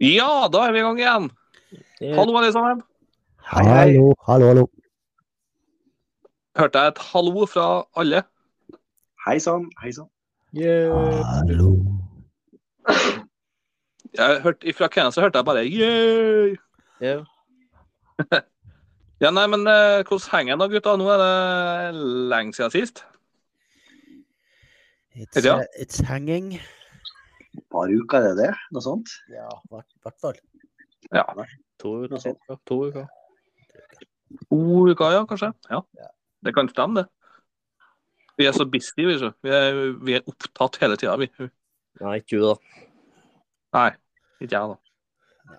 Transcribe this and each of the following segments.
Ja, da er vi i gang igjen. Hallo, alle sammen. Hei, hei. Hallo, hallo, hallo. Hørte jeg et hallo fra alle? Hei sann, hei sann. Hallo. Jeg hørte, fra Kenneth så hørte jeg bare yeah! yeah. Ja, nei, men eh, hvordan henger det da, gutta? Nå er det lenge siden sist. It's, uh, it's hanging. Et par uker er det det? Noe sånt? Ja, i hvert- fall. Ja. To uker. sånt. Ja, to uker. To uker, ja, kanskje? Ja. Ja. Det kan stemme, det. Vi er så busy, vi. så. Vi er, vi er opptatt hele tida, vi. Nei, ikke du, da. Nei, ikke jeg, da.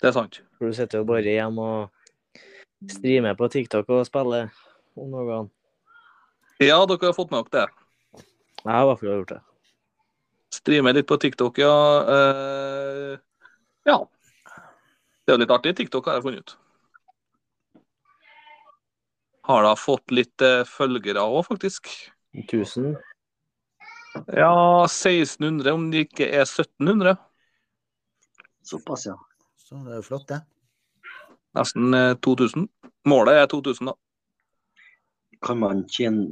Det er sant. For du sitter jo bare hjemme og streamer på TikTok og spiller om noen. Ja, dere har fått med dere det. Jeg har i hvert fall gjort det. Streamer litt på TikTok, ja. Eh, ja. Det er jo litt artig. TikTok har jeg funnet ut. Har da fått litt eh, følgere òg, faktisk. 1000. Ja, 1600, om det ikke er 1700. Såpass, ja. Så det er jo flott, det. Nesten eh, 2000. Målet er 2000, da. Kan man tjene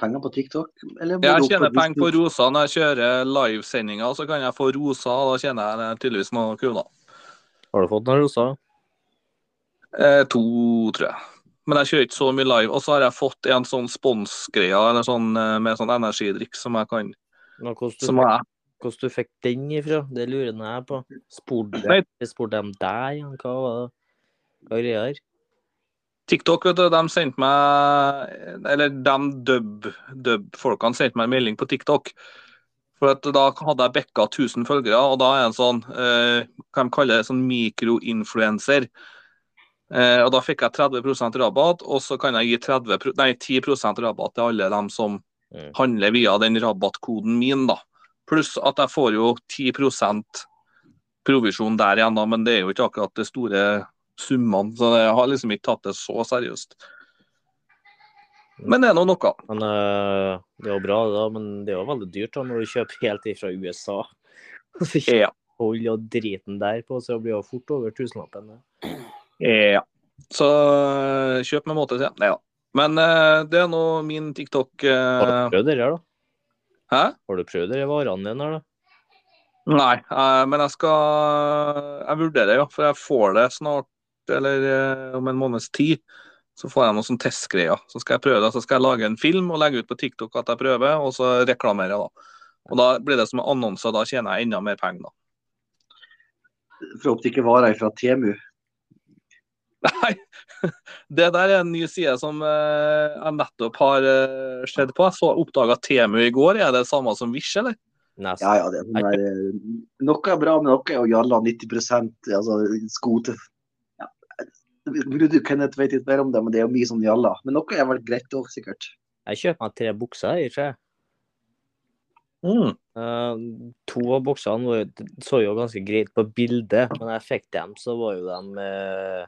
penger på TikTok? Eller Jeg tjener penger på rosa når jeg kjører livesendinger. Så kan jeg få rosa, og da tjener jeg tydeligvis noen kroner. Har du fått noen roser? Eh, to, tror jeg. Men jeg kjører ikke så mye live. Og så har jeg fått en sånn sponsgreie eller sånn, eh, med sånn energidrikk som jeg kan Nå, hvordan, du Som fikk, jeg hvordan du fikk den ifra? Det lurer jeg på. Spurte de deg? dem. Hva var det? Hva er greia her? TikTok, vet du, de sendte meg Eller de dub- dub-folkene sendte meg en melding på TikTok. For at da hadde jeg bekka 1000 følgere, og da er jeg en sånn eh, Hva de kaller det, sånn mikroinfluenser. Eh, og da fikk jeg 30% rabatt, og så kan jeg gi 30, nei, 10% rabatt til alle dem som Mm. handler via den rabattkoden min, da. Pluss at jeg får jo 10% provisjon der igjen, da, men det er jo ikke akkurat det store summene, så jeg har liksom ikke tatt det så seriøst. Men det er nå noe. Men uh, det er jo bra, da, men det er jo veldig dyrt da, når du kjøper helt ifra USA. Ja. Hold og driten der på, så blir det fort over tusenlappen. ja. Så øh, kjøp med måte, sier jeg. Nei da. Men uh, det er nå min TikTok Har øh, du prøvd det her, da? Hæ? Har du prøvd de varene dine da? Nei, men jeg skal Jeg vurderer, ja. For jeg får det snart, eller øh, om en måneds tid. Så får jeg noen sånn testgreier. Så skal jeg prøve det. Så skal jeg lage en film og legge ut på TikTok at jeg prøver, og så reklamerer jeg, da. Og da blir det som annonser, da tjener jeg enda mer penger, da. For å ikke varer fra Temu. Nei, det der er en ny side som eh, jeg nettopp har uh, sett på. Jeg så oppdaga Temu i går. Er det samme som Wish, eller? Nesten. Ja, ja, det er eh, Noe er bra, men noe er jo jalla 90 altså sko til. Du, Kenneth vet litt mer om det, men det er jo mye sånn jalla. Men noe er vel greit òg, sikkert. Jeg kjøper meg tre bukser, ikke sant? Mm. Uh, to av buksene var, så jo ganske greit på bildet, men jeg fikk dem, så var jo de uh,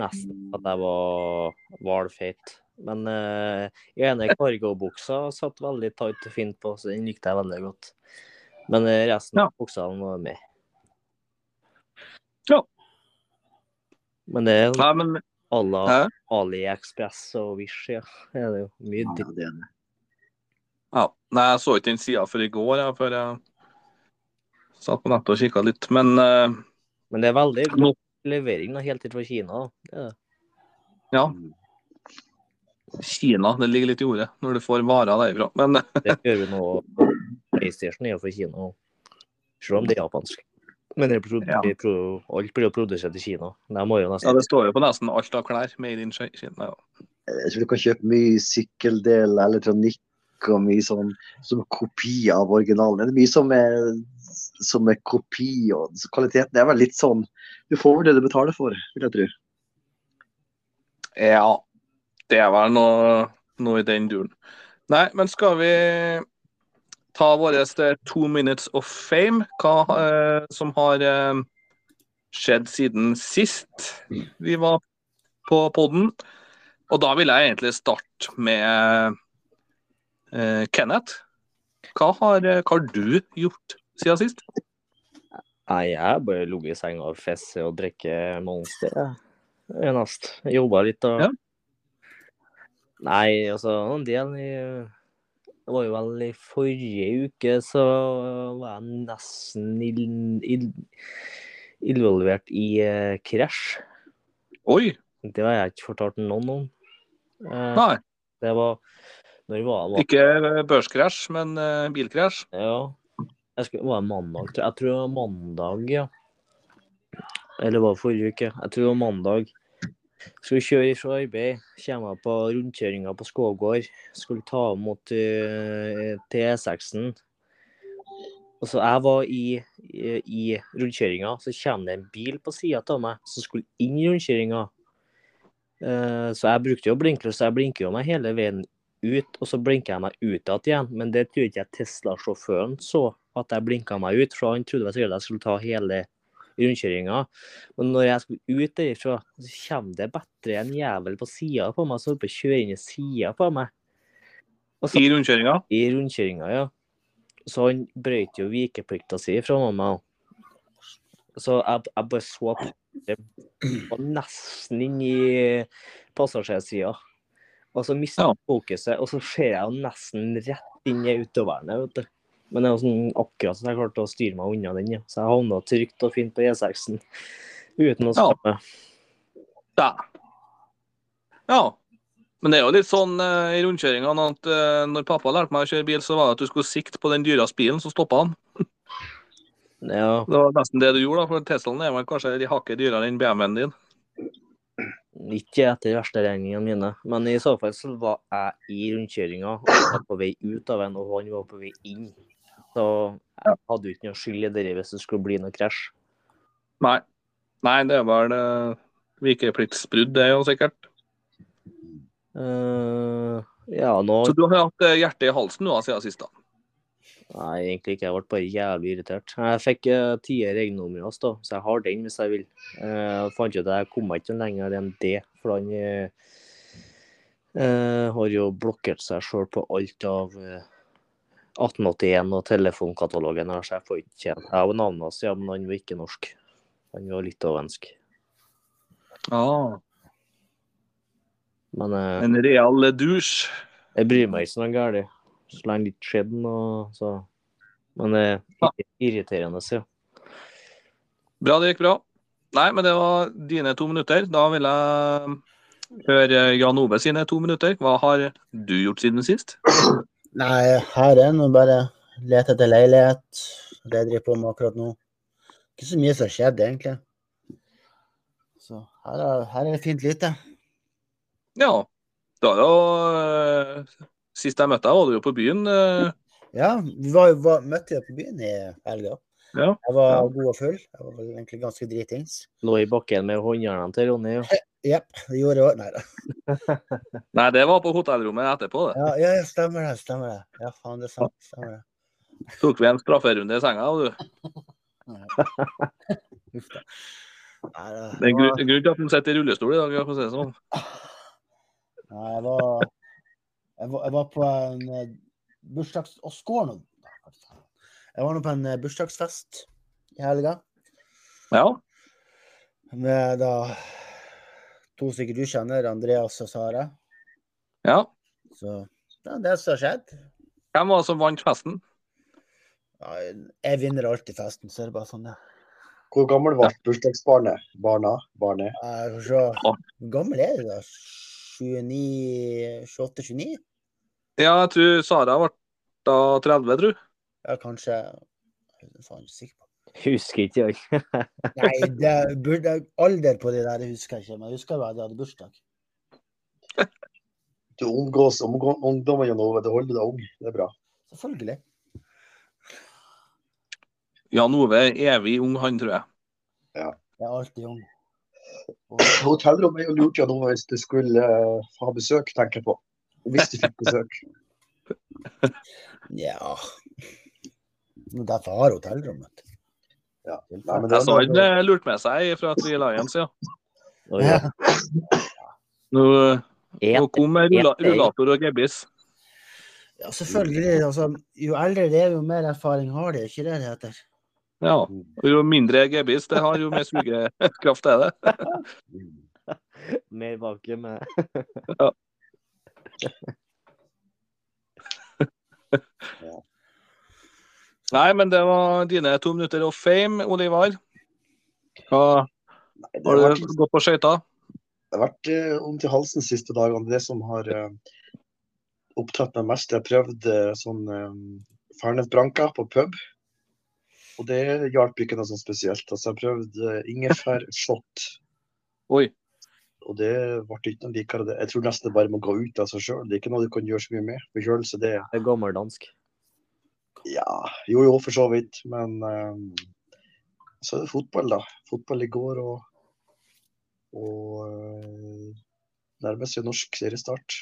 nesten at jeg var hvalfeit. Men uh, ene cargobuksa satt veldig tight og fint på, så den likte jeg veldig godt. Men eh, resten Ja. av buksene var med. Ja. Men det er Nei, men alle? AliExpress og Wish, ja. Det er jo mye Ja, det er det. ja. Nei, jeg så ikke den sida før i går, ja, før jeg satt på nettet og kikka litt. Men uh... Men det er veldig god levering da, helt fra Kina. Det det. ja. Kina, det ligger litt i ordet når du får varer derifra. Men Det gjør vi nå. PlayStation er jo for Kina. Selv om det er japansk. Men Ja. alt blir jo produsert i Kina. Jo ja, det står jo på nesten alt av klær. Made in Kina. Ja. Jeg tror du kan kjøpe mye sykkeldel, elektronikk og mye sånn som kopi av originalen. Det er mye som er, som er kopi, og kvaliteten er vel litt sånn Du får vel det du betaler for, vil jeg tro. ja. Det er vel noe, noe i den duren. Nei, men skal vi ta våre two minutes of fame? Hva eh, som har eh, skjedd siden sist vi var på podden? Og da vil jeg egentlig starte med eh, Kenneth. Hva har, eh, hva har du gjort siden sist? Nei, jeg har bare ligget i senga og fesse og drikke Monster. jeg. Det er Enest. Jeg Jobba litt og Ja. Nei, altså en del i Det var jo vel i forrige uke så var jeg nesten involvert i eh, krasj. Oi! Det har jeg ikke fortalt noen om. Eh, Nei, det var Når var det? ikke børskrasj, men eh, bilkrasj. Ja. Jeg skulle, var det mandag? tror Jeg Jeg tror det var mandag, ja. Eller var det forrige uke? Jeg tror det var mandag. Skulle kjøre fra arbeid. Kommer på rundkjøringa på Skågård. Skulle ta mot uh, T6-en. Og så jeg var i, i, i rundkjøringa, så kommer det en bil på sida av meg som skulle inn i rundkjøringa. Uh, så jeg brukte jo blinklys, så jeg blinker jo meg hele veien ut, og så blinker jeg meg ut igjen. Men det tror ikke jeg Tesla-sjåføren så, at jeg blinka meg ut, for han trodde jeg skulle ta hele rundkjøringa. Men når jeg skulle ut derifra, så kommer det bedre en jævel på sida på meg som holder på å kjøre inn i sida på meg. Så, I rundkjøringa. I rundkjøringa, ja. Så han brøt jo vikeplikta si fra meg. Så jeg, jeg bare så på det var nesten inn i passasjersida. Og så mista Ja. jeg fokuset, og så ser jeg jo nesten rett inn i autoværnet. vet du. Men det var sånn akkurat så jeg klarte å styre meg unna den. ja. Så jeg havna trygt og fint på E6-en uten å skamme. Ja. ja. Men det er jo litt sånn uh, i rundkjøringene at uh, når pappa lærte meg å kjøre bil, så var det at du skulle sikte på den dyreste bilen, så stoppa han. Ja, Det var nesten det du gjorde, da, for Teslaen er vel kanskje de hakket dyrere enn BMW-en din. ikke etter versteregningene mine, men i så fall så var jeg i rundkjøringa og var på vei ut av en, og han var på vei inn. Så jeg hadde jo ikke noe skyld i det hvis det skulle bli noe krasj. Nei. Nei, det er det uh, vikepliktsbrudd, det er jo sikkert. Uh, ja, nå Så du har hatt eh, hjertet i halsen nå siden sist, da? Nei, egentlig ikke. Jeg ble bare jævlig irritert. Jeg fikk uh, tier regnummer, så jeg har den hvis jeg vil. Uh, Jeg fant ut at jeg kom ikke lenger enn det, for han eh, eh, har jo blokkert seg sjøl på alt av eh, 1881 og telefonkatalogen her, så jeg får ikke kjenne. Jeg har navnet hans, ja, men han var ikke norsk. Han var litauensk. Ah, Men eh, en real douche. jeg bryr meg ikke så noe galt. Så lenge det ikke skjedde noe, så Men det er irriterende, ja. Bra, det gikk bra. Nei, men det var dine to minutter. Da vil jeg høre Jan Ove sine to minutter. Hva har du gjort siden sist? Nei, her er nå bare lete etter leilighet. Det jeg driver på med akkurat nå. Ikke så mye som har skjedd, egentlig. Så her er, her er det fint lite. Ja, da er det jo Sist jeg møtte deg, var du jo på byen. eh, Ja, vi var, var, møtte jo på byen i helga. Ja. Jeg var Ja. god og full. Jeg var egentlig ganske dritings. Lå i bakken med håndjernene til Ronny. Ja. Jepp, det gjorde jeg òg. Nei da. Nei, det var på hotellrommet etterpå. det. Ja, ja, ja, stemmer det. Stemmer det. Ja, faen, det er sant. Stemmer det. Tok vi en strafferunde i senga. du. Uff da. Nei, det, Det er en grunn grunn til at han sitter i rullestol i dag. for å si det sånn. Nei, jeg var, jeg var Jeg var på en eh, bursdags... Og skål nå! Jeg var nå på en eh, bursdagsfest i helga Ja. med da to stykker du kjenner, Andreas og Sara. ja. Så det er det som har skjedd. Hvem var det som vant festen? Ja, jeg vinner alltid festen, så er det bare sånn, ja. Hvor gammel ble bursdagsbarnet? Barna? Barnet? Hvor gammel er du da? 29 28-29? Ja, jeg tror Sara ble da 30, tror jeg. Ja, kanskje Jeg er faen ikke sikker på. Husker ikke jeg. Nei, det burde, alder på det der det husker jeg ikke, men jeg husker bare at jeg hadde bursdag. Du omgås ungdommer gjennom. Det holder deg ung. Det er bra. Selvfølgelig. Jan Ove er evig ung, han, tror jeg. Ja. Jeg er alltid ung. Hotellrom er jo lurt Jan Ove hvis du skulle uh, ha besøk, tenker jeg på. Hvis du fikk besøk. Ja Men Derfor har hotellrom, vet du. Ja. Nei, men Jeg så han noe- lurte med seg fra Three Lions, ja. Oh, ja, Nå, nå kom rullator og gebiss. Ja, selvfølgelig. Altså, jo eldre det er, jo mer erfaring har de. Ikke det det heter? Ja. Jo mindre gebiss det har, jo mer sugekraft er det. Mer vakuum. eh. Nei, men det var dine to minutter of fame, Olivar. Hva, Nei, har har du vært, gått på skøyter? det har vært vondt i halsen de siste dagene. Det som har uh, opptatt meg mest. Jeg har prøvd uh, sånn eh, Fernet-branca på pub. Og det hjalp ikke noe sånn spesielt. Altså, jeg har prøvd uh, ingefærshot. Oi. Og det ble ikke noe likere. Jeg tror nesten det bare må gå ut av seg sjøl. Det er ikke noe du kan gjøre så mye med. Forkjølelse, det Det er gammeldansk. Ja, jo jo, for så vidt. Men um, så er det fotball, da. Fotball i går og og uh, nærmest jo norsk seriestart.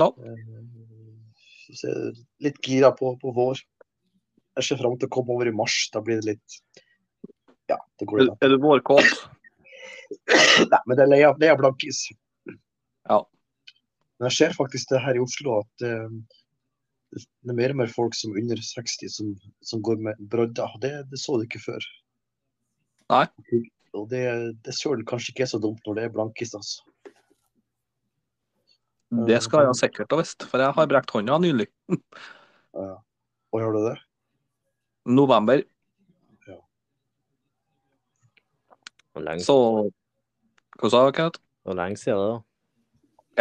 Eh, så er jeg litt gira på, på vår. Jeg ser fram til å komme over i mars. Da blir det litt Ja, det går litt er du vårkåt? Nei, men det er leia, leia blankis. Ja. Men jeg ser faktisk det her i Oslo at eh, det er mer og mer folk som er under 60 som, som går med brodder. og Det, det så du ikke før. Nei. Og det, det søren kanskje ikke er så dumt når det er blankis, altså. Det skal jeg sikkert ha visst, for jeg har brekt hånda nylig. Ja. Og gjør du det? November. Ja. lenge, Så Hva sa du, Kenneth? hvor lenge siden det, da?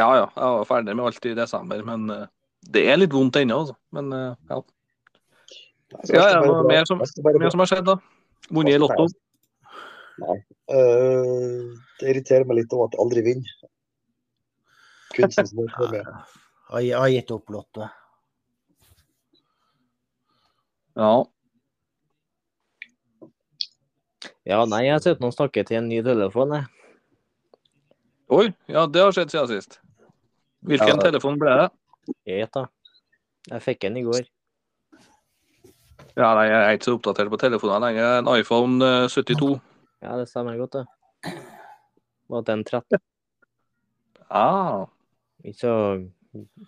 Ja ja, jeg var ferdig med alt i desember, men eh, det er litt vondt ennå, altså. Men eh, ja. Nei, Ja, det ja, bare mer som- er bra. som har skjedd, da? Vunnet i Lotto? Eh, det irriterer meg litt òg at jeg aldri vinner. Kunsten som jeg med. Har jeg har gitt opp Lotto. Ja. Ja, nei, jeg sitter nå og snakker til en ny telefon, jeg. Oi, ja, det har skjedd siden sist. Hvilken Ja. telefon ble det? Jeg da. Jeg fikk en i går. Ja, nei, Jeg er ikke så oppdatert på telefoner lenger. En iPhone eh, 72. Ja, det stemmer godt, det. Var det en 13? Ah, Ikke så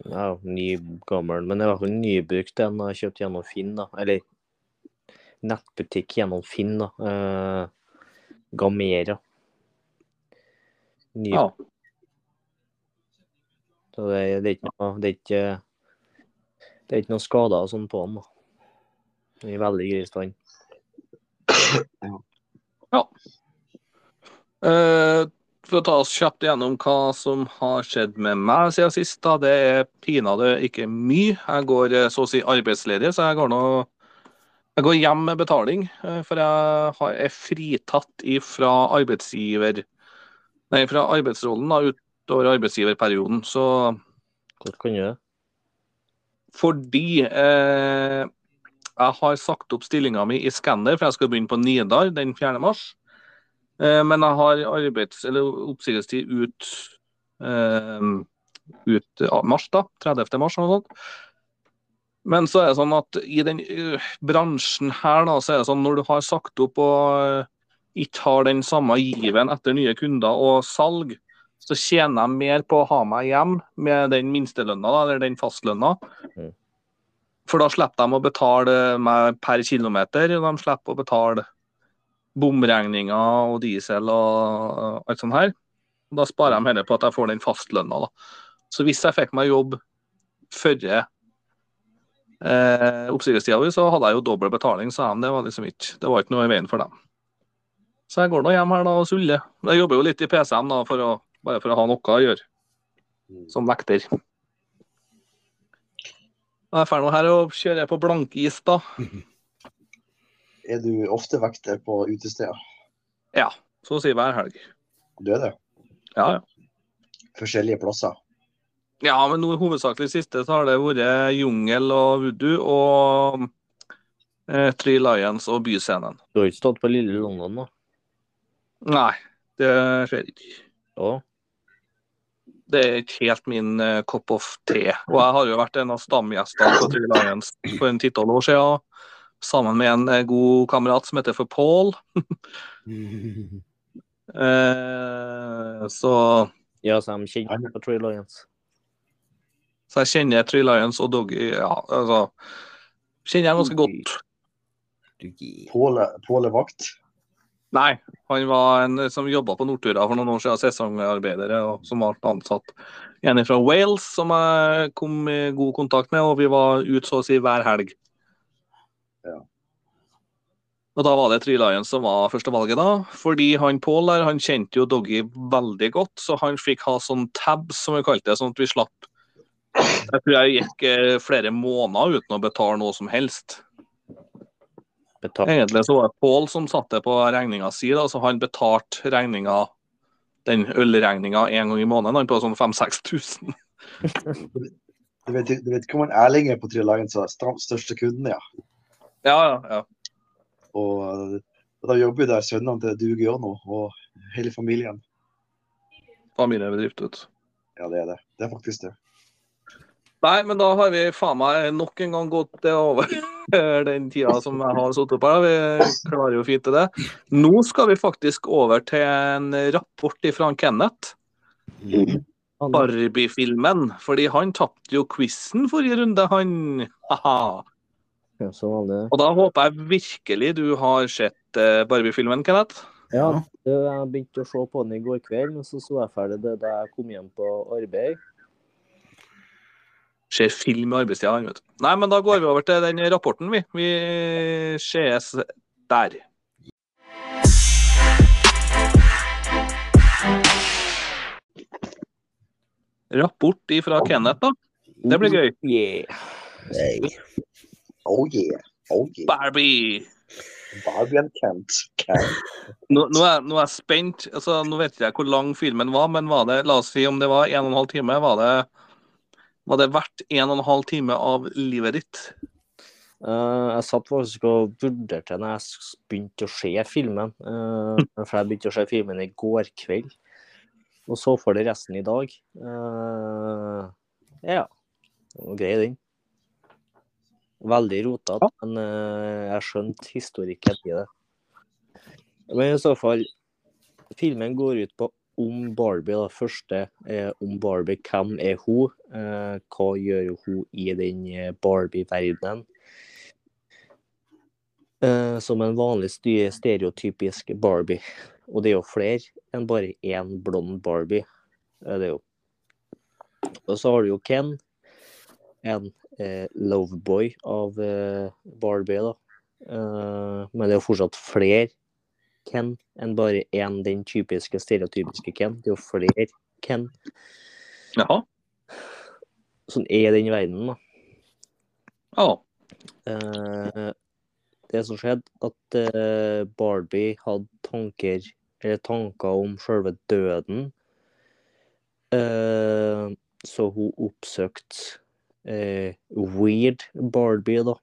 ja, ny, gammel, men det var en nybrukt en jeg kjøpte gjennom Finn, da. Eller nettbutikk gjennom Finn, da. Eh, Gamera. Ny, ja. Så det, det er ikke noe Det er ikke, det er ikke noe skader sånn på den, da. Er veldig grei stand. Eh, for å ta oss kjapt gjennom hva som har skjedd med meg siden sist, da, det er pinadø ikke mye. Jeg går eh, så å si arbeidsledig, så jeg går nå jeg går hjem med betaling, eh, for jeg er fritatt fra arbeidsgiver Nei, fra arbeidsrollen da, utover arbeidsgiverperioden. Så Hvordan kan du det? fordi eh, jeg har sagt opp stillinga mi i Skanner, for jeg skal begynne på Nidar den 4. mars. Eh, men jeg har arbeids- eller oppsigelsestid ut, eh, ut mars, da. 30. mars og noe sånt. Men så er det sånn at i den eh, bransjen her, da, så er det sånn når du har sagt opp og eh, ikke har den samme given etter nye kunder og salg, så tjener jeg mer på å ha meg hjem med den minstelønna, eller den fastlønna. Mm. For da slipper de å betale meg per kilometer, og de slipper å betale bomregninger og diesel og alt sånt her. Da sparer de heller på at jeg får den fastlønna. Da. Så hvis jeg fikk meg jobb før eh, oppsigelsestida mi, så hadde jeg jo dobbel betaling, sa de. Det var liksom ikke, det var ikke noe i veien for dem. Så jeg går nå hjem her da og suller. Jeg jobber jo litt i PC-en da, for å, bare for å ha noe å gjøre som vekter. Jeg nå her og kjører på blankis, da. Er du ofte vekter på utesteder? Ja, så å si hver helg. Du er det? Ja, ja. Forskjellige plasser? Ja, men nå hovedsakelig siste så har det vært Jungel og Voodoo og eh, Three Lions og Byscenen. Du har ikke stått på Lille London, da? Nei, det skjer ikke. Å? Det er ikke helt min uh, cup of tea. Og jeg har jo vært en av stamgjestene på Three Lions for en ti-tolv år siden. Sammen med en uh, god kamerat som heter for Paul. uh, så, Ja, så de kjenner på Tree Lions. så jeg kjenner Three Lions og Doggy ja, altså, Kjenner jeg ganske godt. Paul Påle Vakt. Nei, han var en som jobba på Nortura for noen år siden, sesongarbeidere, og som var ansatt. En fra Wales som jeg kom i god kontakt med, og vi var ute så å si hver helg. Ja. Og da var det Tree Lions som var førstevalget, da. Fordi han Pål der, han kjente jo Doggy veldig godt, så han fikk ha sånn tabs, som vi kalte det, sånn at vi slapp Jeg tror jeg gikk eh, flere måneder uten å betale noe som helst. Betalt. Egentlig så var det Pål som satte på regninga si, da, så han betalte regninga, den ølregninga en gang i måneden, han på sånn 5000-6000. Du vet, du vet ikke man han Erling er på er stam- største kunden, ja. Ja, ja, ja. Og da jobber jo der sønnene til Duge òg nå, og hele familien. Familiebedrift, vet du. Ja, det er det. Det er faktisk det. Nei, men da har vi faen meg nok en gang gått det over den tida som jeg har sittet på. Vi klarer jo fint til det. Nå skal vi faktisk over til en rapport fra Kenneth. Barbie-filmen. Fordi han tapte jo quizen forrige runde, han. Og da håper jeg virkelig du har sett eh, Barbie-filmen, Kenneth. Ja, jeg begynte å se på den i går kveld, men så så jeg ferdig det da jeg kom hjem på arbeid. Ser film i arbeidstida, han, vet du. Nei, men da går vi over til den rapporten, vi. Vi sees der. Rapport ifra Kenneth, da. Det blir gøy. Yeah. Hey. Oh yeah. Oh yeah. Barbie! Barbie and Kent. Kent. Nå, nå, er, nå er jeg spent. Altså, nå vet jeg ikke hvor lang filmen var, men var det, la oss si om det var en og en halv time, var det, var det verdt en og en halv time av livet ditt? Uh, jeg satt faktisk og vurderte når jeg begynte å se filmen. Uh, for jeg begynte å se filmen i går kveld. Og så får det resten i dag. Uh, ja. Grei, den. Veldig rotete, men eh, jeg skjønte historikken i det. Men i så fall Filmen går ut på om Barbie. Det første er om Barbie. Hvem er hun? Eh, hva gjør hun i den eh, Barbie-verdenen? eh, som en vanlig stereotypisk Barbie. Og det er jo flere enn bare én blond Barbie. er jo. Og så har du jo Ken, en eh, loveboy av eh, Barbie, da. Eh, men det er jo fortsatt flere Ken enn bare én den typiske stereotypiske Ken. Det er jo flere Ken Jaha. som er den verdenen, da. Ja. Eh, det som skjedde, at eh, Barbie hadde tanker, eller tanker om selve døden. Eh, så hun oppsøkte Weird Barbie da,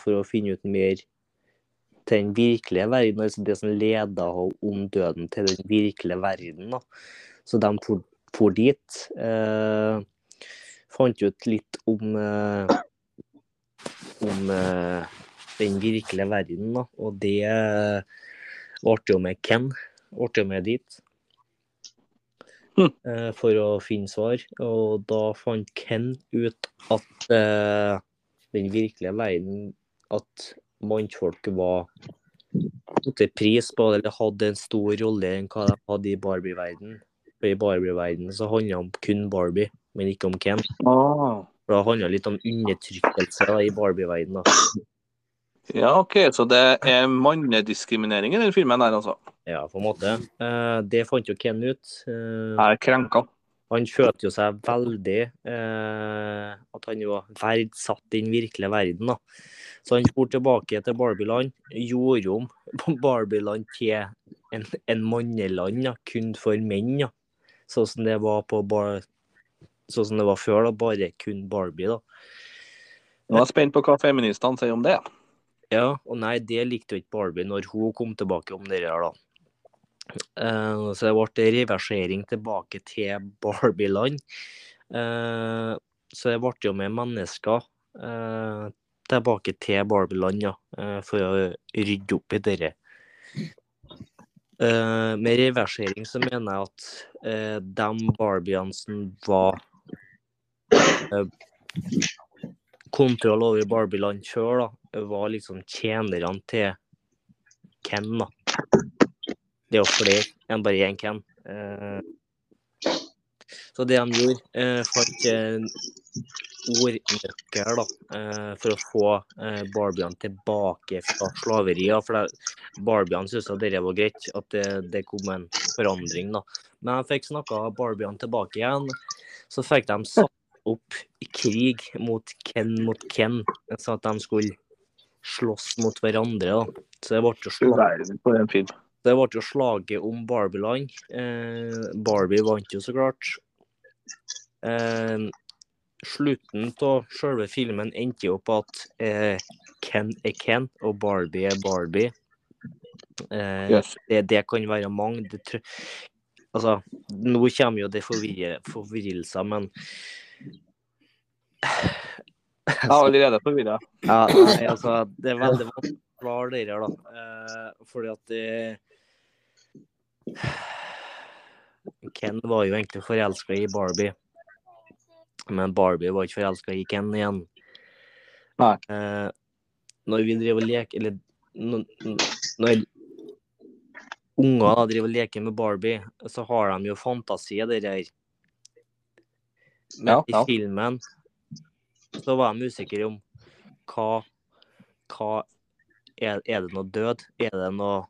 for å finne ut mer til den virkelige verden, altså det som leda henne om døden til den virkelige verden. Da. Så de for, for dit. Eh, fant ut litt om eh, om eh, den virkelige verden, da. Og det ble jo med Ken. Ble jo med dit. Hm. eh, For å finne svar. Og da fant Ken ut at eh, den virkelige verden At mannfolk var satte pris på eller hadde en stor rolle enn hva de hadde i Barbie-verden. For i Barbie-verden så handla det om kun Barbie, men ikke om Ken. Ah. For det handla litt om undertrykkelse da, i Barbie-verdenen. da. Ja, OK, så det er mannediskriminering i den filmen her, altså. Ja, på en måte. Eh, det fant jo Ken ut. Eh, er krenka. Han følte jo seg veldig eh, At han var verdsatt i den virkelige verden. da. Så han for tilbake til Barbieland, gjorde om Barbieland til en, en manneland, da, kun for menn. da. Sånn som det var på bar sånn som det var før, da, bare kun Barbie. da. Nå er jeg spent på hva feministene sier om det. Ja, og nei, det likte jo ikke Barbie når hun kom tilbake om det her, da. Eh, så det ble reversering tilbake til Barbie-land. Uh, så det ble jo med mennesker uh, tilbake til Barbie-land, ja, eh, for å rydde opp i dette. Eh, med reversering så mener jeg at eh, de Barbiene som var eh, kontroll over Barbie-land sjøl, var liksom tjenerne til Ken, da. Det er jo flere enn bare én Ken. Eh, så det de gjorde, eh, fant en ordnøkkel da, eh, for å få eh, Barbiene tilbake fra slaveriet. For det, Barbiene syntes at det var greit, at det, det kom en forandring. da. Men de fikk snakka Barbiene tilbake igjen. Så fikk de satt opp krig mot Ken mot Ken, sånn at de skulle slåss mot hverandre. da. Så det ble jo Du det ble jo slaget om Barbieland. Eh, Barbie vant jo så klart. Eh, slutten av selve filmen endte jo på at eh, Ken er Ken og Barbie er Barbie. Eh, Yes. det, det kan være mange. Det, altså, nå kommer jo det forvirre, forvirrelser, men Jeg er allerede forvirra. ja, nei, altså, det er veldig vanskelig å klare det her, da. Eh, fordi at det Ken var jo egentlig forelska i Barbie. Men Barbie var ikke forelska i Ken igjen. Nei. Eh, når vi driver og leker Eller når, unger driver og leker med Barbie, så har de jo fantasi, det der. Men Ja, ja. i filmen så var de usikre om hva, hva er, er det noe død? Er det noe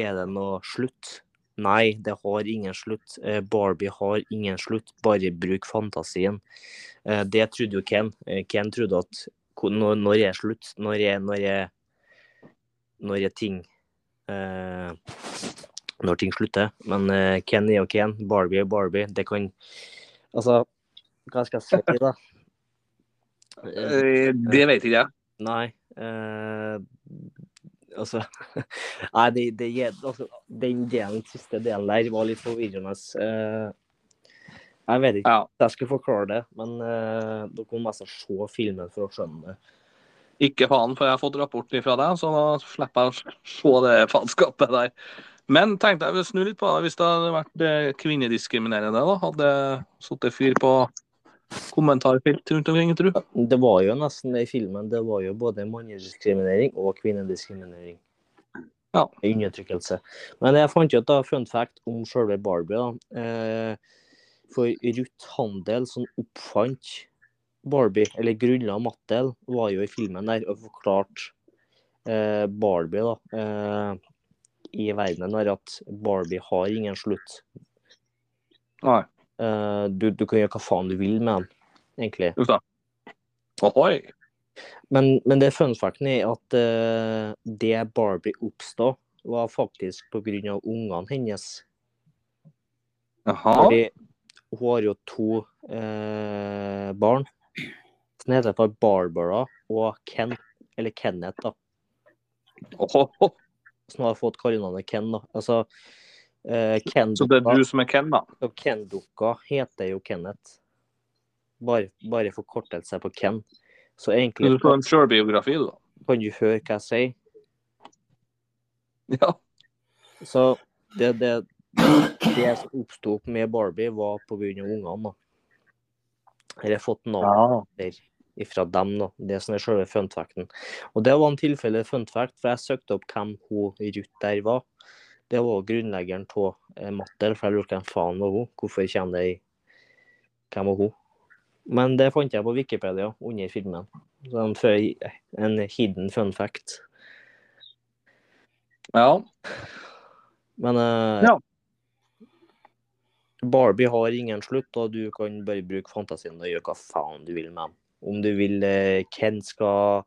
Er det noe slutt? Nei, det har ingen slutt. Eh, Barbie har ingen slutt, bare bruk fantasien. Eh, Det trodde jo Ken. Eh, Ken trodde at når, når er slutt? Når er, når er, når er ting eh, Når ting slutter. Men Ken er jo Ken. Barbie er Barbie. Det kan Altså, hva skal jeg si, da? Det vet ikke jeg. Nei. Altså Nei, det, det, altså, den delen, siste delen der var litt forvirrende. Uh, jeg vet ikke Ja. jeg skal forklare det, men uh, dere må nesten se filmen for å skjønne det. Ikke faen, for jeg har fått rapport fra deg, så da slipper jeg å se det faenskapet der. Men tenkte jeg å snu litt på det. Hvis det hadde vært eh, kvinnediskriminerende, da hadde sittet fyr på kommentarfelt rundt omkring, tror du? Det var jo nesten det i filmen. Det var jo både mannediskriminering og kvinnediskriminering. Ja. Undertrykkelse. Men jeg fant jo et fun fact om sjølve Barbie. da. Eh, for Ruth Handel, som oppfant Barbie, eller grunnla Mattel, var jo i filmen der og forklarte eh, Barbie da, eh, i verdenen der at Barbie har ingen slutt. Nei. Eh, du, du kan gjøre hva faen du vil med den, egentlig. Men, men det funfacten er at uh, det Barbie oppstod, var faktisk pga. ungene hennes. Jaha. Fordi hun har jo to uh, barn. Den heter for Barbara og Ken, eller Kenneth, da. Ohoho. Som har fått kallenavnet Ken, da. Altså, eh, Så det er du som er Ken, da? Ken-dukka heter jo Kenneth. Bare, bare forkortelse på Ken. Så egentlig Du får en sjølbiografi, du, da. kan du høre hva jeg sier. Ja. Så det, det, det som oppsto med Barbie, var pga. ungene. Eller fått navn ja. ifra dem, da. Det som er selve funfacten. Og det var en tilfelle funfact, for jeg søkte opp hvem hun Ruth der var. Det var grunnleggeren av eh, Mattel, for jeg lurte hvem faen var hun? Hvorfor kjenner jeg Hvem var hun? Men det fant jeg på Wikipedia under filmen. En hidden fun fact. ja. Men eh, Ja. Barbie har ingen slutt, og du kan bare bruke fantasien og gjøre hva faen du vil med den. Om du vil eh, Ken skal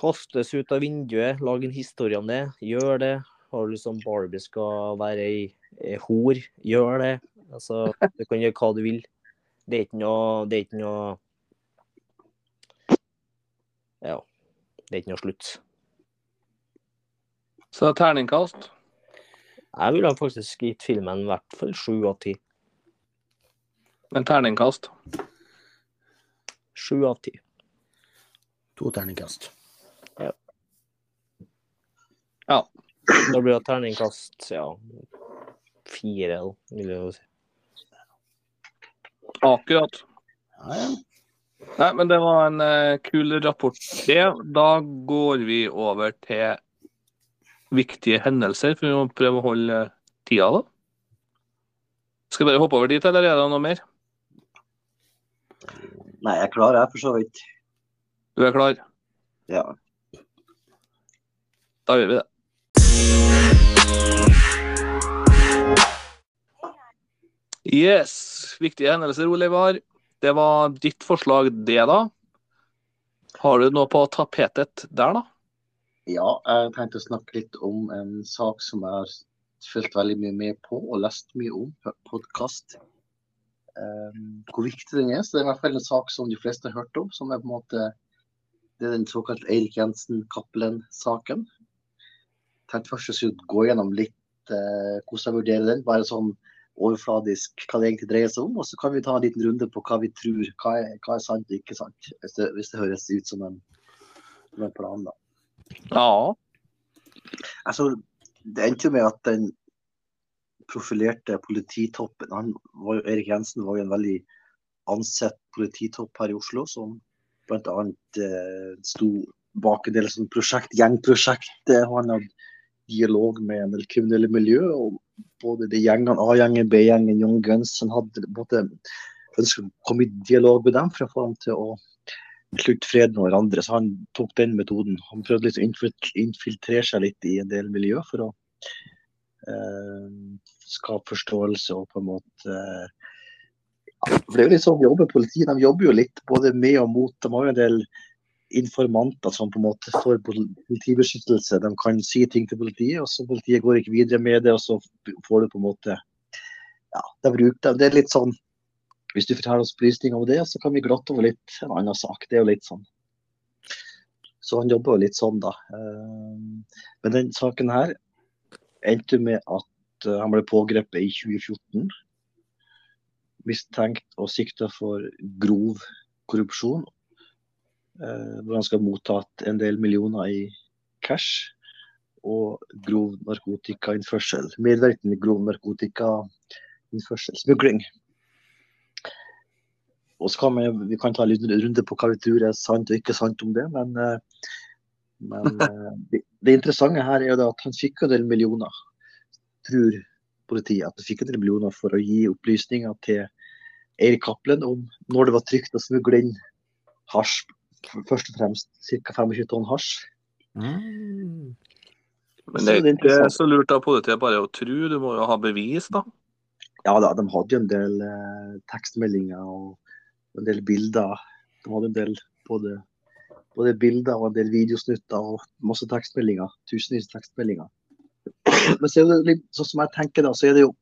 kastes ut av vinduet, lage en historie om det, gjør det. Har du lyst som Barbie skal være ei, ei hor, gjør det. Altså, du kan gjøre hva du vil. Det er ikke noe Det er ikke noe Ja. Det er ikke noe slutt. Så terningkast. Jeg ville faktisk gitt filmen i hvert fall sju av ti. En terningkast. Sju av ti. To terningkast. Da blir det terningkast ja, fire, vil jeg si. Akkurat. Ja, ja. Nei, men det var en uh, kul rapport, det. Da går vi over til viktige hendelser, for vi må prøve å holde tida, da. Skal vi bare hoppe over dit, eller er det noe mer? Nei, jeg er klar, jeg for så vidt. Du er klar? Ja. Da gjør vi det. Yes. Viktige hendelser, Ole Ivar. Det var ditt forslag, det, da. Har du noe på tapetet der, da? ja, jeg tenkte å snakke litt om en sak som jeg har fulgt veldig mye med på og lest mye om podkast. Um, hvor viktig den er. Så det er i hvert fall en sak som de fleste har hørt om. som er på en måte det er den såkalte Eirik Jensen-Cappelen-saken. Tenkte først å gå gjennom litt uh, hvordan jeg vurderer den. Bare sånn overfladisk hva det egentlig dreier seg om. Og så kan vi ta en liten runde på hva vi tror. Hva er, hva er sant og ikke sant. Hvis det, hvis det høres ut som en, som en plan, da. Ja. Altså, det endte jo med at den profilerte polititoppen han var jo, Erik Jensen var jo en veldig ansett polititopp her i Oslo, som bl.a. Eh, sto bak en del sånn prosjekt, gjengprosjekt. Han hadde dialog med en del kriminelle miljø. og Både de gjengene, A-gjengen, B-gjengen, Young Guns. Han hadde både ønsket å komme i dialog med dem for å få dem til å slutte fred med hverandre. Så han tok den metoden. Han prøvde litt å infiltrere seg litt i en del miljø for å eh, skape forståelse og på en måte eh, for Det er jo litt sånn jobber politiet. De jobber jo litt både med og mot. De har jo en del informanter som på en måte får politibeskyttelse. De kan si ting til politiet, og så politiet går ikke videre med det. Og så får du på en måte Ja, de bruker det. Er litt sånn Hvis du forteller oss opplysninger om det, så kan vi glatte over litt en annen sak. Det er jo litt sånn. Så han jobber jo litt sånn, da. Eh, men den saken her endte med at eh, han ble pågrepet i 2014 mistenkt og sikta for grov korrupsjon. Eh, hvor han skal ha mottatt en del millioner i cash og grov narkotikainnførsel. Medvirkende grov narkotikainnførsel. Smugling. Og så kan vi, vi kan ta en liten runde på hva vi tror er sant og ikke sant om det. Men, eh, men eh, det, det interessante her er jo at han fikk en del millioner, tror politiet. At han fikk en del millioner for å gi opplysninger til Eirik Cappelen om når det var trygt å smugle inn hasj. Først og fremst ca. 25 tonn hasj. Mm. Men det er ikke så lurt av politiet bare å tro, du må jo ha bevis, da. Ja da, de hadde jo en del eh, tekstmeldinger og en del bilder. De hadde en del både, både bilder og en del videosnutter og masse tekstmeldinger. Tusenvis av tekstmeldinger. Men så er det litt sånn som jeg tenker da, så er det jo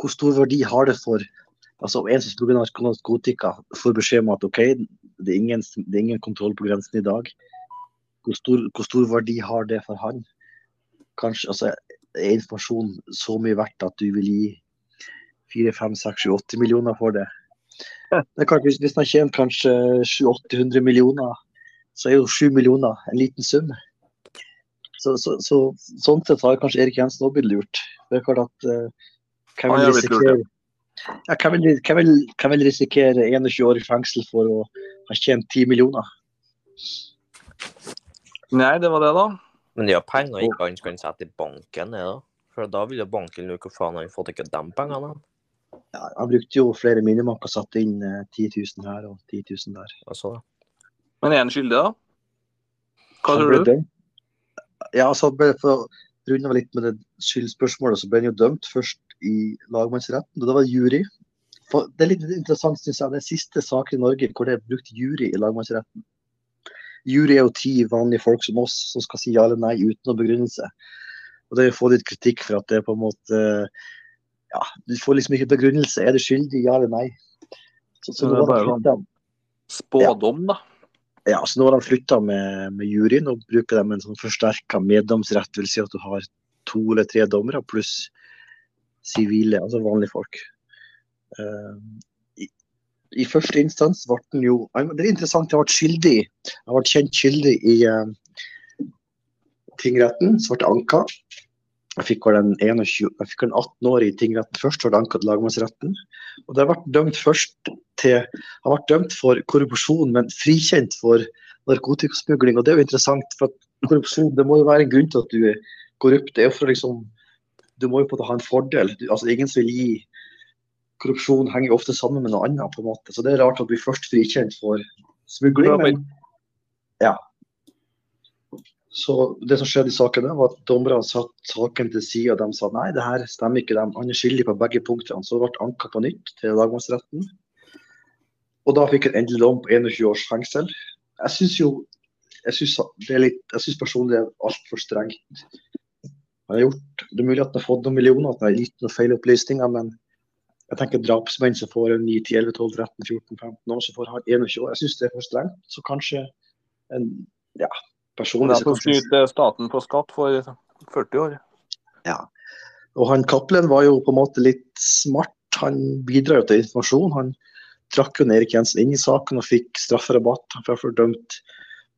hvor stor verdi har det for altså En som bruker narkotika får beskjed om at OK, det er, ingen, det er ingen kontroll på grensen i dag. Hvor stor, hvor stor, verdi har det for han? Kanskje altså, Er informasjon så mye verdt at du vil gi 4, 5, 6, 7, 8 millioner for det? det kan, hvis, hvis han tjener kanskje 700-800 millioner, så er jo 7 millioner en liten sum. Så, så, så, sånn sett har kanskje Erik Jensen òg blitt lurt. Det er klart at uh, hvem vil risikere ja, kan vil, hvem, vil, hvem vil risikere 21 år i fengsel for å ha tjent 10 millioner? Nei, det var det, da. Men de har penger ikke han kan sette i banken, det? For da vil jo banken lure hvor faen han fått ikke de pengene. Ja, han brukte jo flere minibanker og satte inn eh, 10 000 her og 10 000 der. Altså, Men er han skyldig, da? Hva tror du? Dømt. Ja, altså, for å runde litt med det skyldspørsmålet, så ble han jo dømt først i lagmannsretten. og Det var jury. For det er litt interessant, synes jeg, er siste saken i Norge hvor det er brukt jury i lagmannsretten. Jury er jo ti vanlige folk som oss som skal si ja eller nei uten noen begrunnelse. Og Det er å få litt kritikk for at det er på en måte Ja, du får liksom ikke begrunnelse. Er du skyldig, ja eller nei? Så, så det er bare sånn spådom, da. Ja, så nå har de flytta med, med, juryen og bruker dem en sånn forsterka meddomsrett. Vil si at du har to eller tre dommere pluss sivile, altså vanlige folk. Uh, i, i, første instans ble den jo Det er interessant, han ble skyldig. Jeg ble kjent skyldig i uh, tingretten, så ble det anka. Jeg fikk vel en 21, jeg fikk den 18 år i tingretten først, så det anket til lagmannsretten. Og det har vært dømt først til har vært dømt for korrupsjon, men frikjent for narkotikasmugling. Og det er jo interessant, for at korrupsjon det må jo være en grunn til at du er korrupt. Det er jo for å liksom Du må jo på en måte ha en fordel. Du, altså Ingen vil gi Korrupsjon henger ofte sammen med noe annet, på en måte. Så det er rart at du blir først frikjent for smugling. Men, ja. Så det som skjedde i saken, var at dommerne satt saken til side, og de sa nei, det her stemmer ikke. De, er skyldig på begge punktene. Så det ble anka på nytt til lagmannsretten. Og da fikk han endelig dom på 21 års fengsel. Jeg syns jo jeg syns, det er litt, jeg syns personlig det er altfor strengt. Han har gjort, Det er mulig at han har fått noen millioner, at han har gitt noen feil opplysninger, men jeg tenker drapsmenn som får 9, 10, 11, 12, 13, 14, 15 år, som får ha 21 år. Jeg syns det er for strengt. Så kanskje en ja, personlig så kanskje... snyter staten på skatt for 40 år. Ja. Og han Cappelen var jo på en måte litt smart. Han bidrar jo til informasjon. Han trakk jo Erik Jensen inn i saken og fikk strafferabatt. Han.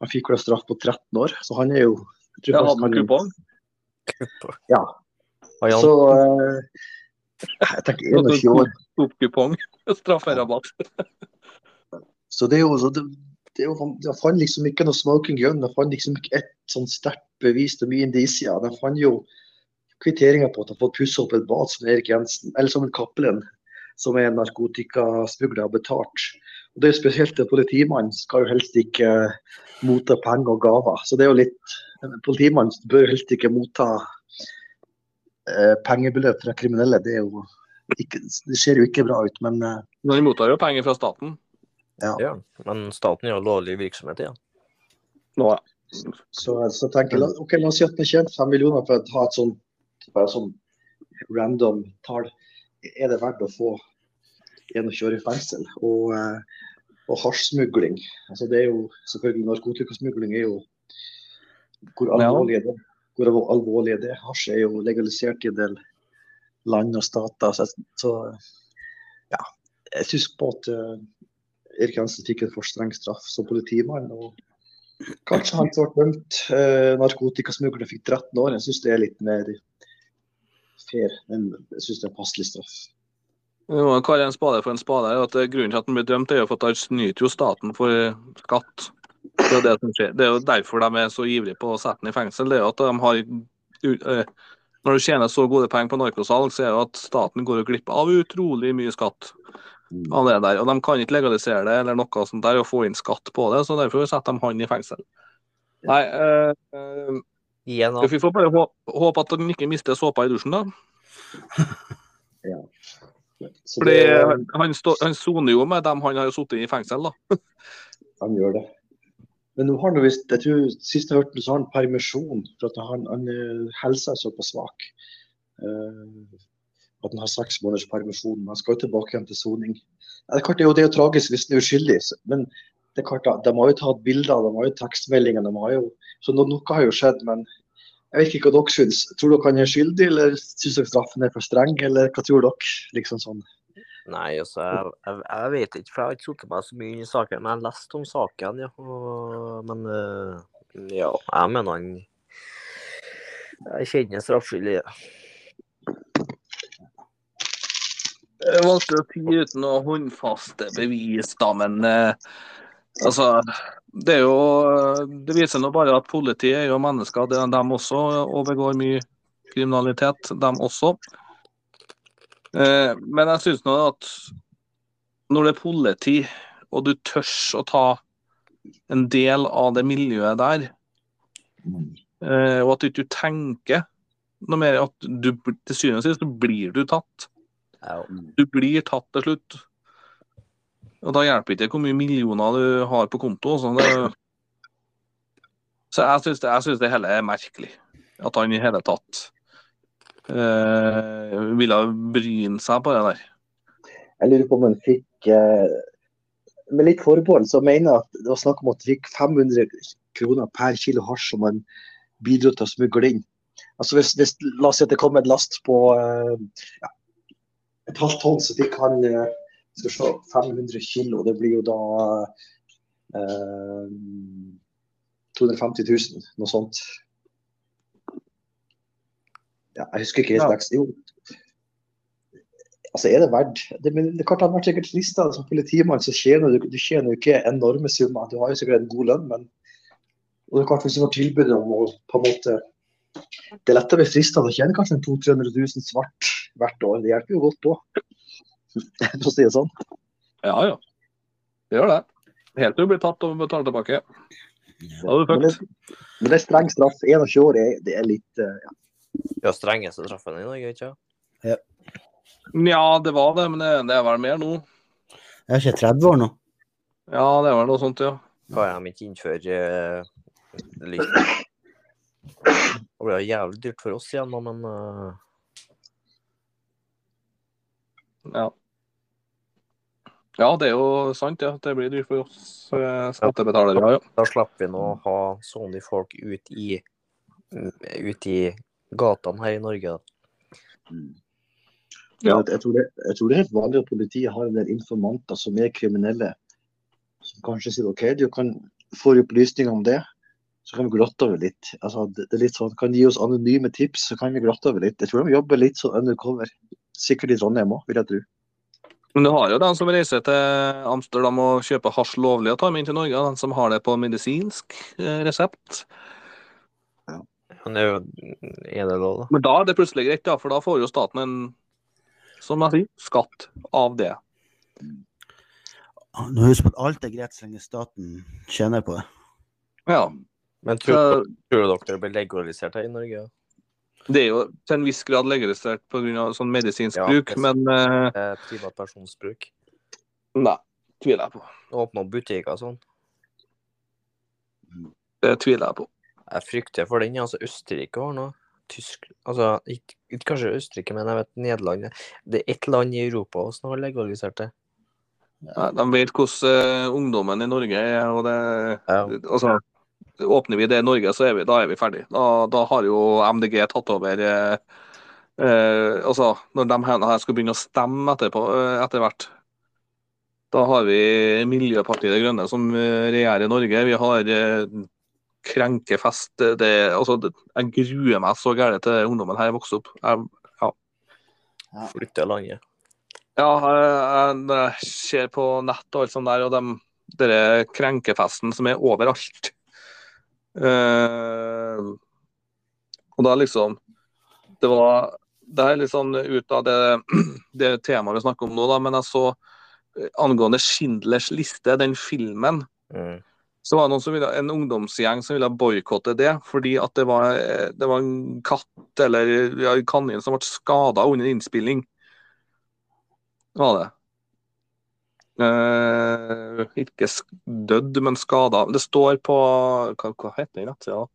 Han fikk vel straff på 13 år, så han er jo jeg ja, hadde han kupong? Ja. Så uh, jeg tenker 21 år. Tok kupong, strafferabatt. så det er jo, det, det, er jo, Jeg fant liksom ikke noe smoking gun. Det fant liksom ikke ett sånn sterkt bevis til mye indisier. Jeg fant jo kvitteringer på at jeg har fått pusse opp et bad som Erik Jensen, eller som en Cappelen som er narkotikasmugler, har betalt. Og Det er spesielt at Politimannen skal jo helst ikke motta penger og gaver. Så det er jo litt Politimannen bør helst ikke motta eh, pengebeløp fra kriminelle. Det, jo ikke, det, ser jo ikke bra ut, men eh, Men de mottar jo penger fra staten? Ja. ja men staten gjør lovlig virksomhet, ja. Nå, ja. Så, så tenker jeg, ok, La oss si at vi tjener fem millioner for å ha et sånt, bare sånn random tall. Er det verdt å få 21 år i fengsel. Og, eh, og hasjsmugling. Altså det er jo selvfølgelig Narkotikasmugling er jo hvor alvorlig er det? Hvor alvorlig er det? Hasj er jo legalisert i en del land og stater. Så, så ja, jeg syns på at uh, Erik Hansen fikk en for streng straff som politimann. og Kanskje han ble dømt. Uh, Narkotikasmugler fikk 13 år. Jeg syns det er litt mer fair. Men jeg syns det er passelig straff. Vi må kalle en spade for en spade. at Grunnen til at han blir dømt, er jo for at han snyter jo staten for skatt. Det er, det, det er jo derfor de er så ivrige på å sette ham i fengsel. det er jo at de har eh, Når du tjener så gode penger på narkosalg, så er det at staten går glipp av utrolig mye skatt. av det der, og De kan ikke legalisere det eller noe sånt der og få inn skatt på det, så derfor setter de han i fengsel. Nei, øh, øh, vi får bare håpe at han ikke mister såpa i dusjen, da. Ja. Fordi Han, stå, han soner jo med dem han har sittet i fengsel, da. han gjør det. Men nå har han visst, jeg tror sist jeg hørte så har han permisjon for at han, han eh, helsa er såpass svak. Uh, at han har seks måneders permisjon. Men Han skal jo tilbake igjen til soning. Det er klart det er jo det er tragisk hvis han er uskyldig, men det er klart, de har jo tatt bilder, de har jo tekstmeldinger. De har jo, så noe har jo skjedd. men jeg vet ikke hva dere syns. Tror dere han er skyldig, eller syns dere straffen er for streng, eller hva tror dere? Liksom sånn. Nei, altså, jeg, jeg, jeg vet ikke, for jeg har ikke satt meg så mye i saken. Men jeg har lest om saken, ja. Og, men uh, ja, jeg mener han Jeg kjenner straffskyldig. Jeg valgte å si uten noe håndfaste bevis, da, men uh, altså det, jo, det viser nå bare at politiet er jo mennesker, de, de også, og begår mye kriminalitet, dem også. Eh, men jeg syns nå at når det er politi, og du tørs å ta en del av det miljøet der, eh, og at du ikke tenker noe mer at du, til syvende og sist blir du tatt. Du blir tatt til slutt. Og da hjelper ikke hvor mye millioner du har på konto. Så, det, så jeg syns det, det, hele er merkelig. At han i hele tatt eh, ville bryne seg på det der. Jeg lurer på om han fikk eh, Med litt forbehold så mener jeg at det var snakk om at han fikk 500 kroner per kilo hasj som han bidro til å smugle inn. Altså hvis, hvis, La oss si at det kom en last på eh, ja, et halvt tonn, så fikk han eh, skal se, 500 kilo, det blir jo da eh, 250 000, noe sånt. Ja, jeg husker ikke helt vekst. Jo. Altså, er det verdt det, men det kan ha vært sikkert lista som politimann, så tjener du, du tjener jo ikke enorme summer. Du har jo sikkert en god lønn, men og det er klart Hvis du får tilbud om å på en måte Det er lettere fristende å tjene kanskje en 200 000-300 000 svart hvert år. Det hjelper jo godt på. For å si det sånn. Ja, ja. Det gjør det. Helt til du blir tatt og betaler tilbake. Da er du fucked. men det er streng straff. 21 år er, det er litt uh, ja. Ja, strengeste straffen i Norge, ikke sant? Ja, det var det, men det, det er vel mer nå. Jeg er ikke 30 år nå. Ja, det er vel noe sånt, ja. Kan de ikke innføre uh, litt Det blir jævlig dyrt for oss igjen, da, men uh... Ja. Ja, det er jo sant, ja. Det blir dyrt for oss eh, skattebetalere. Ja. da slipper vi nå å ha sånne folk ut i, ut i gatene her i Norge. Da. Ja. Jeg, tror det, jeg tror det er helt vanlig at politiet har en del informanter som er kriminelle. Som kanskje sier OK, du kan få opplysninger om det, så kan vi glatte over litt. Altså, det, det er litt sånn, Kan de gi oss anonyme tips, så kan vi glatte over litt. Jeg tror de jobber litt sånn undercover. Sikkert i Trondheim òg, vil jeg tro. Men du har jo den som reiser til Amsterdam og kjøper hasj lovlig og tar med inn til Norge. Den som har det på medisinsk resept. resept. Men det er jo er det lov, da? Men da er det plutselig greit, ja, for da får jo staten en som jeg sier, skatt av det. Nå Husk på at alt er greit så lenge staten tjener på det. Ja. Men tror, tror dere det blir legalisert her i Norge? Det er jo til en viss grad legalisert pga. sånn medisinsk Ja, bruk, men uh, Privat Privatpersonsbruk? nei, tviler jeg på. Åpne opp butikker og sånn? Det tviler jeg på. Jeg frykter for den. altså Østerrike har noe. Tysk altså, ikke, kanskje Østerrike, men jeg vet Nederland. Det er ett land i Europa som har legalisert det. Nei, De vet hvordan eh, ungdommen i Norge er. og det, Ja. altså, Åpner vi det i Norge, så er vi, da er vi ferdig. Da, da har jo MDG tatt over eh, eh, altså, Når de her skal begynne å stemme etterpå, eh, etter hvert, da har vi Miljøpartiet De Grønne som eh, regjerer Norge. Vi har eh, krenkefest. Det, det, altså, det, jeg gruer meg så gærent til ungdommen her vokser opp. Jeg, Flytter landet. Ja, jeg, jeg, ser på nett og alt sånt der, og de, dere krenkefesten som er overalt. Eh, og da liksom Det var Det er sånn ut av det, det temaet vi snakker om nå, da, men jeg så eh, angående Schindlers liste, den filmen, Mm. så var det noen som ville, en ungdomsgjeng som ville boikotte det, fordi at det var, eh, det var en katt eller ja, en kanin som ble skada under innspilling. Var det. Eh, ikke dødd, men skada. Det står på Hva, hva heter den nettsida?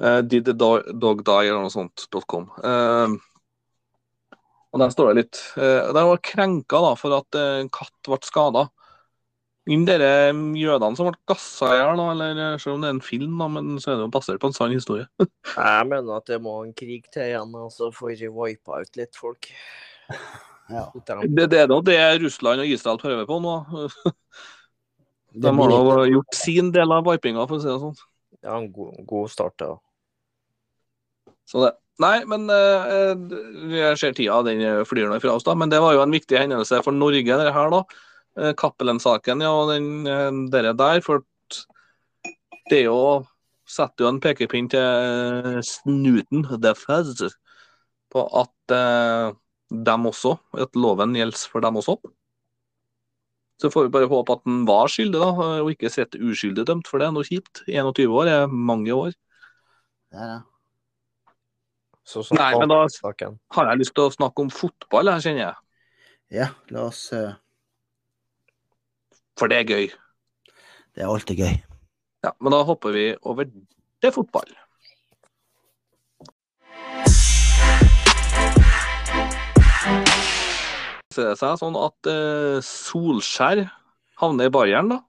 Uh, did the dog, eller noe sånt. .com. Eh, og der står det litt uh, der var krenka da, for at eh, en katt ble skada. Inn dere jødene som ble gassa i hjel, eller eh, selv om det er en film, da, men så er det jo basert på en sann historie. Jeg mener at det må en krig til igjen, og så får vi wipa ut litt folk. Ja. Det, det er nå det Russland og Israel prøver på nå. De har nå gjort sin del av vipinga, for å si det sånn. Ja, en god, god start, ja. Så det. Nei, men eh, jeg ser tida, den flyr nå fra oss, da. Men det var jo en viktig hendelse for Norge, det her, da. Eh, Cappelen-saken, ja, og den eh, dere der. For det er jo setter jo en pekepinn til snuten, the fuzz, på at eh, dem også, at loven gjelder for dem også. Så får vi bare håpe at han var skyldig, da, og ikke sitter uskyldig dømt, for det er noe kjipt. 21 år er mange år. Det er det. Så så, Nei, men da saken. har jeg lyst til å snakke om fotball, her, kjenner jeg. ja, la oss uh... For det er gøy. Det er alltid gøy. Ja, men da hopper vi over til fotball. Det seg sånn at uh, Solskjær havner i Bayern, da?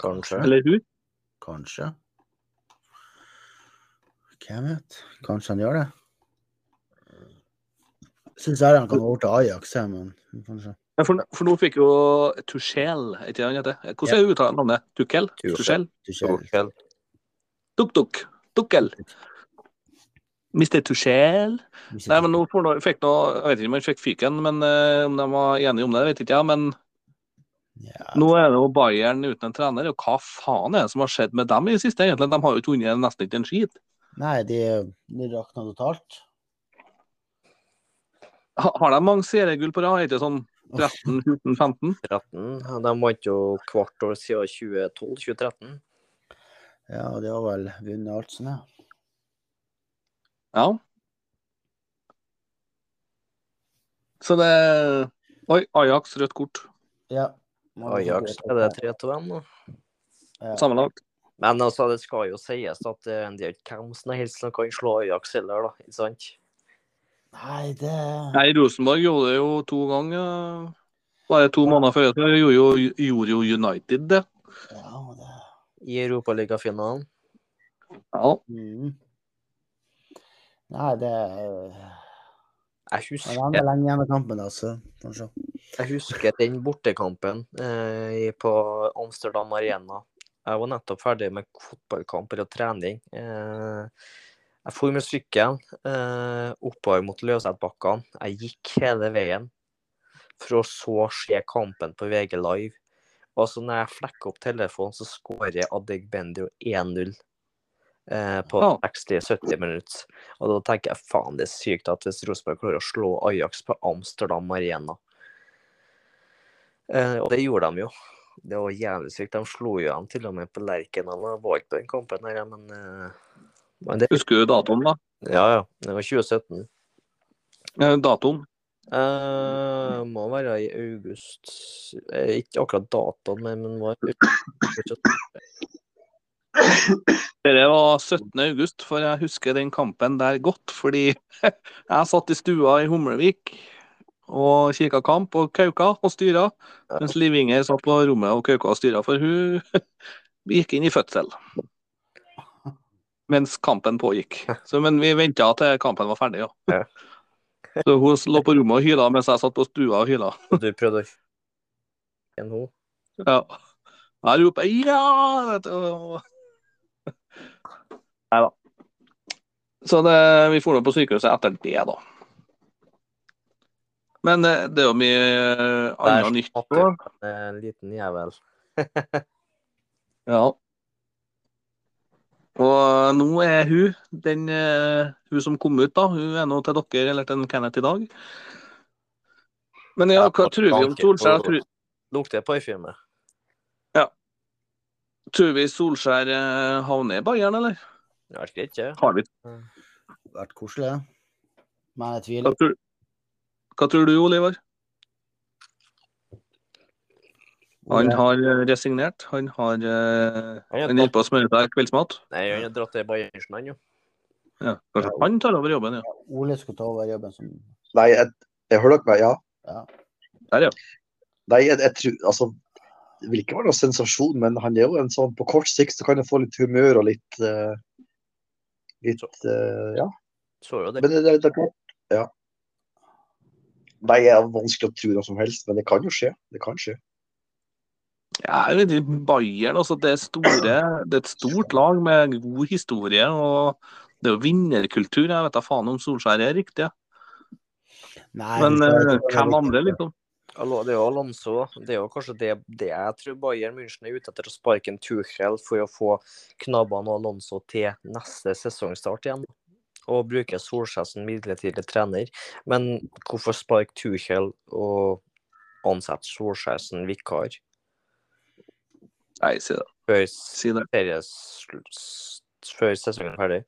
Kanskje. Eller hun? Kanskje. Hvem vet? Kanskje han gjør det? Syns jeg han kan gå over til Ajax, jeg, men kanskje. Ja, For, for nå fikk jo Tuchel, er ikke det han heter? Hvordan er uttalen navnet? Tuchel? Tuchel. Tuchel? Tuchel. Tuchel. Tuk-tuk. Tukkel. Mr. Tuchel. Nei, men nå får fikk noe, Jeg vet ikke om han fikk fyken, men eh, om de var enige om det, vet ikke jeg. Men ja, nå er det jo Bayern uten en trener, og hva faen er det som har skjedd med dem i det siste? egentlig? De har jo ikke vunnet nesten ikke en skit. Nei, de, de rakna totalt. Ha, har de mange seriegull på rad? Er det ikke sånn 13, 14, 15? 13. De vant jo hvert år siden 2012-2013. Ja, og de har vel vunnet alt som er. Ja. Så det Oi, Ajax rødt kort. Ja. Ajax er det 3-2-1 nå. Ja. Sammenlagt. Men altså, det skal jo sies at eh, det er ikke hvem som helst som kan slå Ajax heller, da. Ikke sant? Nei, det Nei, Rosenborg gjorde det jo to ganger. Bare to måneder før det gjorde jo, gjorde jo United det. Ja, det I Europaligafinalen. Ja. mm. Nei, det Jeg husker det husker, er lenge igjen av kampen, altså. Kanskje. jeg husker den bortekampen eh, på Amsterdam Arena. Jeg var nettopp ferdig med fotballkamp eller trening. Eh, jeg for med sykkelen eh, oppover mot Løsetbakkene. Jeg gikk hele veien for å så se kampen på VG Live. Og så når jeg flekker opp telefonen, så skårer Adegbendio 1-0 eh, på Ja. 60-70 minutter. Og da tenker jeg faen, det er sykt at hvis Rosenborg klarer å slå Ajax på Amsterdam Arena. Eh, og det gjorde de jo. Det var jævlig sykt. De slo jo dem til og med på Lerkendal. Jeg var ikke på den kampen, her, men, eh, men det, Husker du datoen, da? Ja, ja. Det var 2017. Eh, Datoen? Eh, må være i august. Eh, ikke akkurat datoen, men men var Det var 17. august, for jeg husker den kampen der godt. Fordi jeg satt i stua i Humlevik og kikka kamp og kauka og styra. Mens Liv Inger satt på rommet og kauka og styra, for hun gikk inn i fødsel. Mens kampen pågikk. Så, men vi venta til kampen var ferdig, ja. Så hun lå på rommet og hyla mens jeg satt på stua og hyla. Og du prøvde å en ho. Ja. Jeg roper 'ja!' og- Nei da. Så det, vi får nå på sykehuset etter det, da. Men det, det er jo mye eh, annet nytt Det er En liten jævel. Ja. Og nå er hun, den eh, hun som kom ut, da, hun er nå til dere eller til Kenneth i dag. Men ja, Ja, hva tror vi om Solskjær? Tror, Lukter parfyme. tror vi Solskjær eh, havner i Bayern, eller? Det er greit, ja. Har vi Vært koselig. Men jeg Hva tviler. tror, hva tror du, Oliver? Han har eh, resignert. Han har eh, Han er holder på å smøre seg kveldsmat. Nei, han har dratt til Bayernsen, han jo. Ja, kanskje han tar over jobben, ja. Ole skal ta over jobben som Nei, jeg, jeg hører dere meg, ja. ja. Der, ja. Nei, jeg, jeg tror Altså, det vil ikke være noe sensasjon, men han er jo en sånn På kort sikt så kan han få litt humør og litt eh, Litt uh, Ja. Så jo det. Men det, det, det er klart. Ja. Nei, det er vanskelig å tro noe som helst, men det kan jo skje. Det kan skje. Ja, jeg Bayern altså, det, er store, det er et stort lag med god historie. og Det er jo vinnerkultur. Jeg vet da faen om Solskjær er riktig. ja. Nei, Men eh, hvem andre, liksom? Det er jo Alonso. Det er jo kanskje det, det jeg tror Bayern München er ute etter å sparke en Tuchel for å få Knabban og Alonso til neste sesongstart igjen. Og bruke Solskjær som midlertidig trener. Men hvorfor sparke Tuchel og ansette Solskjær som vikar Nei, si det. før, Si det. før sesongen er ferdig?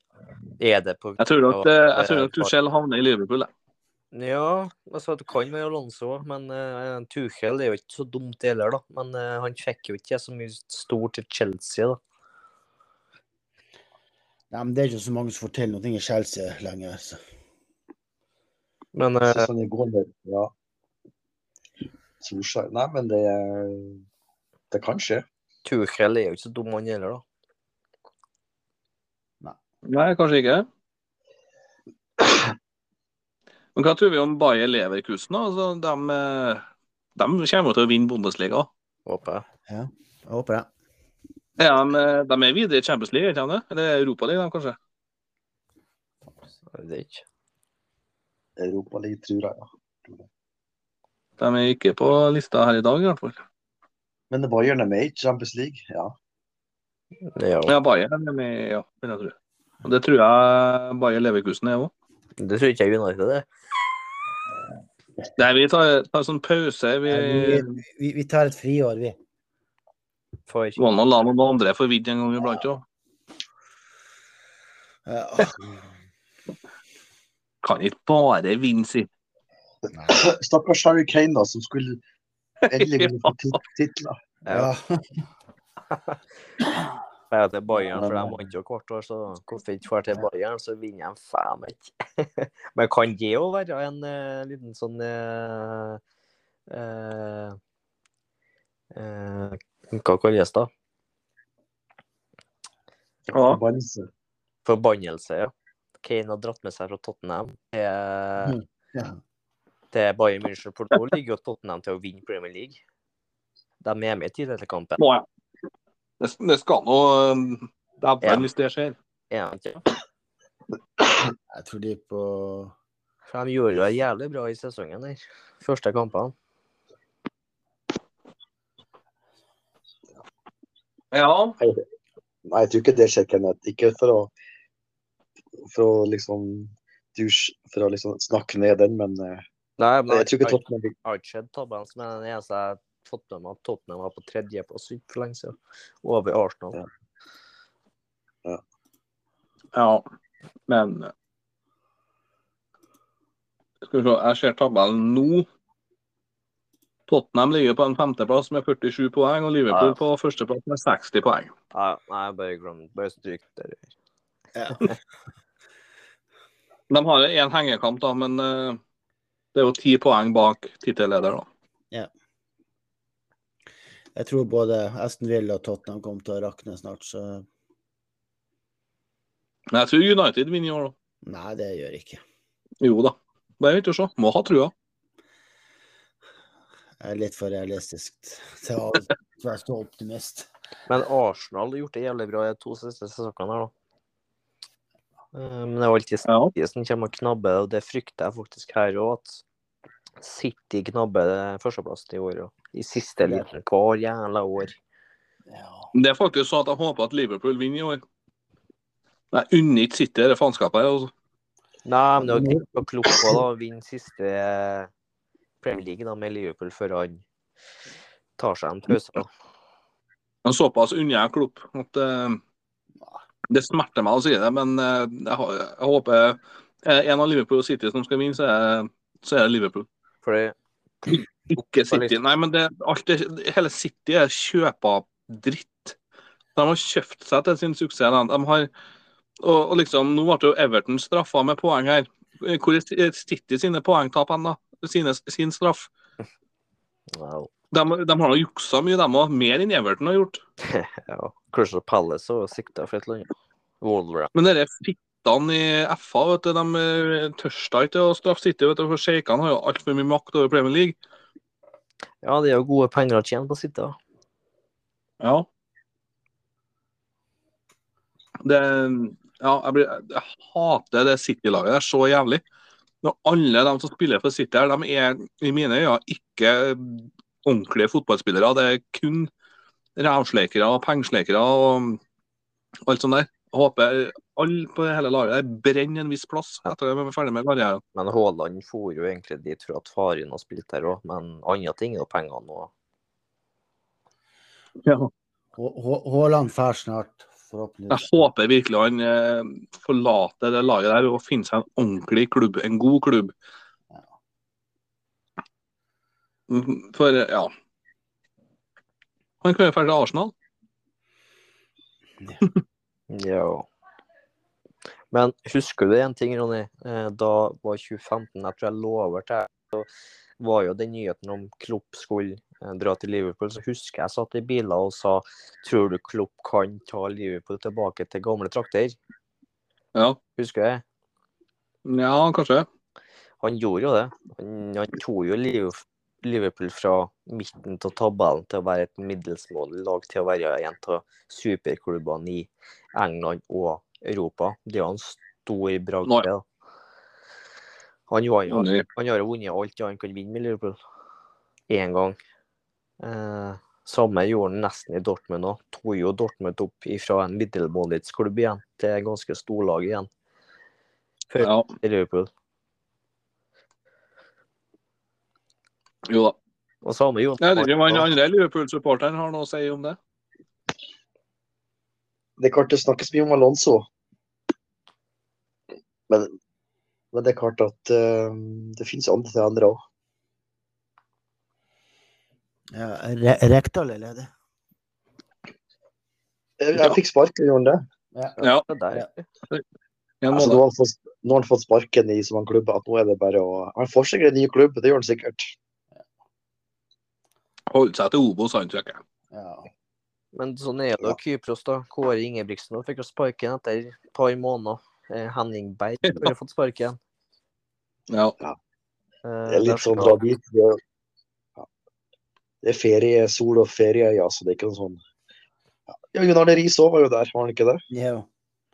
Er det på Jeg tror nok, det, jeg tror nok Tuchel havner i Liverpool. jeg. Ja, altså det kan være Alonso, men uh, Tuchel er jo ikke så dumt heller, da. Men uh, han fikk jo ikke så mye stort til Chelsea, da. Nei, men det er ikke så mange som forteller noe i Chelsea lenger. Så. Men uh, eh, synes han er ja. Solskjær Nei, men det Det kan skje. Tuchel er jo ikke så dum, han heller, da. Nei, kanskje ikke. Men hva tror vi om Bayer Leverkusen? Altså, de, eh, de kommer til å vinne Bundesliga. Håper jeg. Jeg håper det. Ja, de, de er videre i Champions League, ikke sant? Eller Europaligaen, kanskje? Jeg vet ikke. Europaligaen, tror jeg. ja. De er ikke på lista her i dag, i hvert fall. Men Bayern er med i Champions League, ja. Ja, Ja, Bayern er med, ja, det tror jeg Bayer Leverkusen er òg. Det tror ikke jeg United er. Nei, vi tar, tar sånn pause. Vi Nei, vi, vi, vi tar et friår, vi. For må nå la noen andre få vidd en gang iblant òg. Ja. Kan ikke bare vinne, si. Stakkars Harry Kane, da, som skulle endelig ville få titler. Ja. Jeg til Bayern, for de vant jo hvert år, så hvorfor ikke dra til Bayern, så vinner de faen ikke. Men kan det jo være en uh, liten sånn uh, uh, eh, Hva kalles det? Forbannelse. Forbannelse, ja. Kane har dratt med seg fra Tottenham til, Ja. til Bayern München. For nå ligger jo Tottenham til å vinne Premier League. De er med i tittelkampen. Må jeg. Det, det skal nå Dæven, Ja. hvis det skjer. Ja, ikke? Jeg tror de på de gjorde det jævlig bra i sesongen der. Første kampene. Ja. Nei, jeg tror ikke det skjer, Kenneth. Ikke for å for å liksom dusj, for å liksom snakke ned den, men eh, Nei, men jeg tror ikke Tottenham har ikke sett tabellen, men den eneste jeg at Tottenham var på tredjeplass ikke for lenge siden. Over Arsenal. ja. Men Skal vi se, jeg ser tabellen nå. Tottenham ligger på en femteplass med 47 poeng, og Liverpool Ja. på førsteplass med 60 poeng. Nei, nei, bare glem Bare stryk det. ja. De har én hengekamp, da, men eh, det er jo ti poeng bak tittelleder. da. Jeg tror både Aston Villa og Tottenham kommer til å rakne snart, så Men jeg tror United vinner i år, da. nei, det gjør jeg ikke. Jo da. Bare viktig å se. Må ha trua. Jeg er litt for realistisk til å være så optimist. Men Arsenal har gjort det jævlig bra de to siste sesongene her, da. Eh, Men det er alltid. City som kommer og knabber, og det frykter jeg faktisk her òg. At City knabber det førsteplassen i år òg. I siste liten hver jævla år. Ja. Det er faktisk sånn at jeg håper at Liverpool vinner i år. Jeg unner ikke City det faenskapet her. Altså. Nei, men det er greit å Klopp på da, å vinne siste eh, Premier League da, med Liverpool før han tar seg en pause. da. Men såpass unner jeg Klopp at uh, det smerter meg å si det, men uh, jeg, jeg håper uh, en av Liverpool og City som skal vinne, så er, så er det Liverpool. Fordi Ikke City. Nei, men det, alt det, hele City er kjøpa dritt. De har kjøpt seg til sin suksess. De, de har, og, og liksom, Nå ble jo Everton straffa med poeng her. Hvor er City sine poengtap hen, da? Sine, sin straff? wow. De, de har juksa mye, de òg. Mer enn Everton har gjort. ja, Crystal Palace og sikta for et eller annet. Men dere fittene i FA vet du, de eh, tørsta ikke å straffe City. vet du, for Sjeikene har jo altfor mye makt over Premier League. Ja, det er jo gode penger å tjene på å sitte. Ja. Det Ja, jeg, blir, jeg hater det City-laget der så jævlig. Når alle de som spiller for City her, de er i mine øyne ikke ordentlige fotballspillere. Det er kun rævsleikere og pengesleikere og alt sånt der. Jeg håper alle på hele laget der brenner en viss plass etter at de er ferdig med karrieren. Men Haaland for jo egentlig dit for at faren har spilt der òg, men andre ting er jo pengene nå. Ja. Haaland drar snart, Jeg håper virkelig han eh, forlater det laget der og finner seg en ordentlig klubb, en god klubb. Ja. For, ja Han kan jo dra til Arsenal. Ja. Men husker du en ting, Ronny? Eh, Da var 2015, jeg tror jeg lå over til så var jo den nyheten om Klopp skulle eh, dra til Liverpool, så husker jeg satt i biler og sa tror du Klopp kan ta Liverpool tilbake til gamle trakter? Ja. Husker det? ja, kanskje. Han gjorde jo det. Han, han tok jo Liverpool fra midten av tabellen til å være et middelsmålig lag til å være en av superklubbene i England og Europa. Det er jo en stor bragd. Han. Han, han har jo vunnet alt han kan vinne med Liverpool. Én gang. Eh, samme gjorde han nesten i Dortmund òg. Tok jo Dortmund opp fra en middelmådighetsklubb igjen til et ganske storlag igjen. Før Ja, Liverpool. jo da. Og samme gjorde han. Ja, det er jo han. andre Liverpool-supporteren har noe å si om det. Det er klart det snakkes mye om Alonso. Men, men det er klart at uh, det finnes andre trenere òg. Ja, Re Rekdal er ledig. Jeg, jeg fikk sparken, gjorde han det? Ja. Det der. Ja. Altså, nå, har han fått, nå har han fått sparken i så mange klubber at nå er det bare å Han får sikkert en ny klubb, det gjør han sikkert. Holdt seg til Obos, han tror jeg. Ja. Men sånn er det jo Kypros, da. Kåre Ingebrigtsen fikk jo sparken etter et par måneder. Eh, Henning Berg har jo fått sparken. Ja. ja. Det er litt sånn dra dit. Det er, ja. det er ferie, sol og ferie, ja, så det er ikke noe sånn ja. Jørgen Arne Riis òg var jo der, var han ikke det? Jo.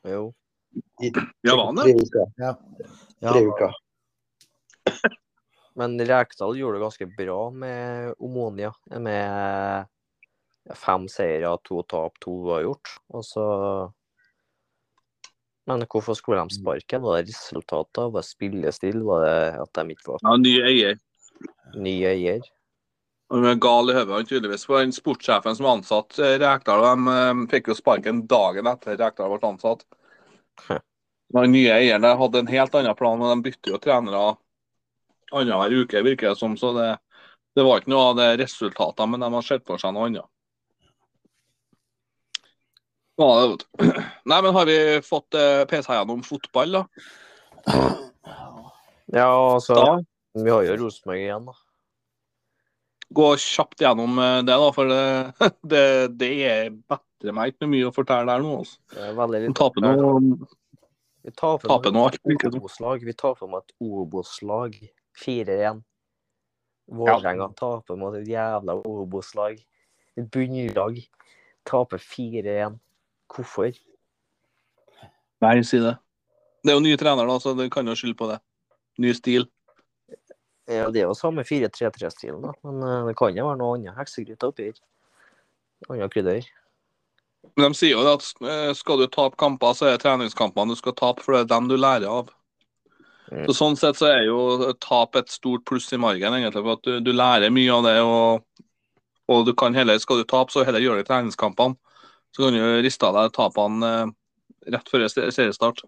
Jo. Ja, var han Tre det? uker. Ja. Tre uker. Men Rekdal gjorde det ganske bra med Omonia. Med fem seire, to tap, to uavgjort. Og så Men hvorfor skulle de sparke? Var det resultater? Var det spillestil? Var det at de ikke var Ja, ny eier. ny eier? Han er gal i hodet, tydeligvis. For den sportssjefen som ansatt eh, Rekdal, de eh, fikk jo sparken dagen etter Rekdal ble ansatt. Den nye eierne hadde en helt annen plan, og de bytter jo trenere annenhver uke, virker det som. Så det, det var ikke noe av det resultatene, men de har sett for seg noe annet. Ja. Nei, men har vi fått eh, PC gjennom fotball, da? Ja, altså da? Vi har jo Rosenborg igjen, da. Gå kjapt gjennom eh, det, da, for det, det, det er bedre meg ikke mye å fortelle der nå. Altså. Det er veldig litt taper nå Vi taper taper nå alt. Obos-lag. Vi taper med et Obos-lag 4-1. Vålerenga taper mot et jævla Obos-lag. Et bunnlag. Taper 4-1. Hvorfor? Nei, si det. Det er jo nye trenere, da, så du kan jo skylde på det. Ny stil. Ja, det er jo samme 4-3-3-stilen, da. Men eh, det kan jo være noe annet heksegryte oppi her. Annet krydder. Men de sier jo at eh, skal du tape kamper, så er det treningskampene du skal tape, for det er dem du lærer av. Mm. Så Sånn sett så er jo tap et stort pluss i margen, egentlig, for at du, du lærer mye av det. Og, og du kan heller, skal du tape, så heller gjøre det i treningskampene. Så kan du riste av deg tapene eh, rett før seriestart.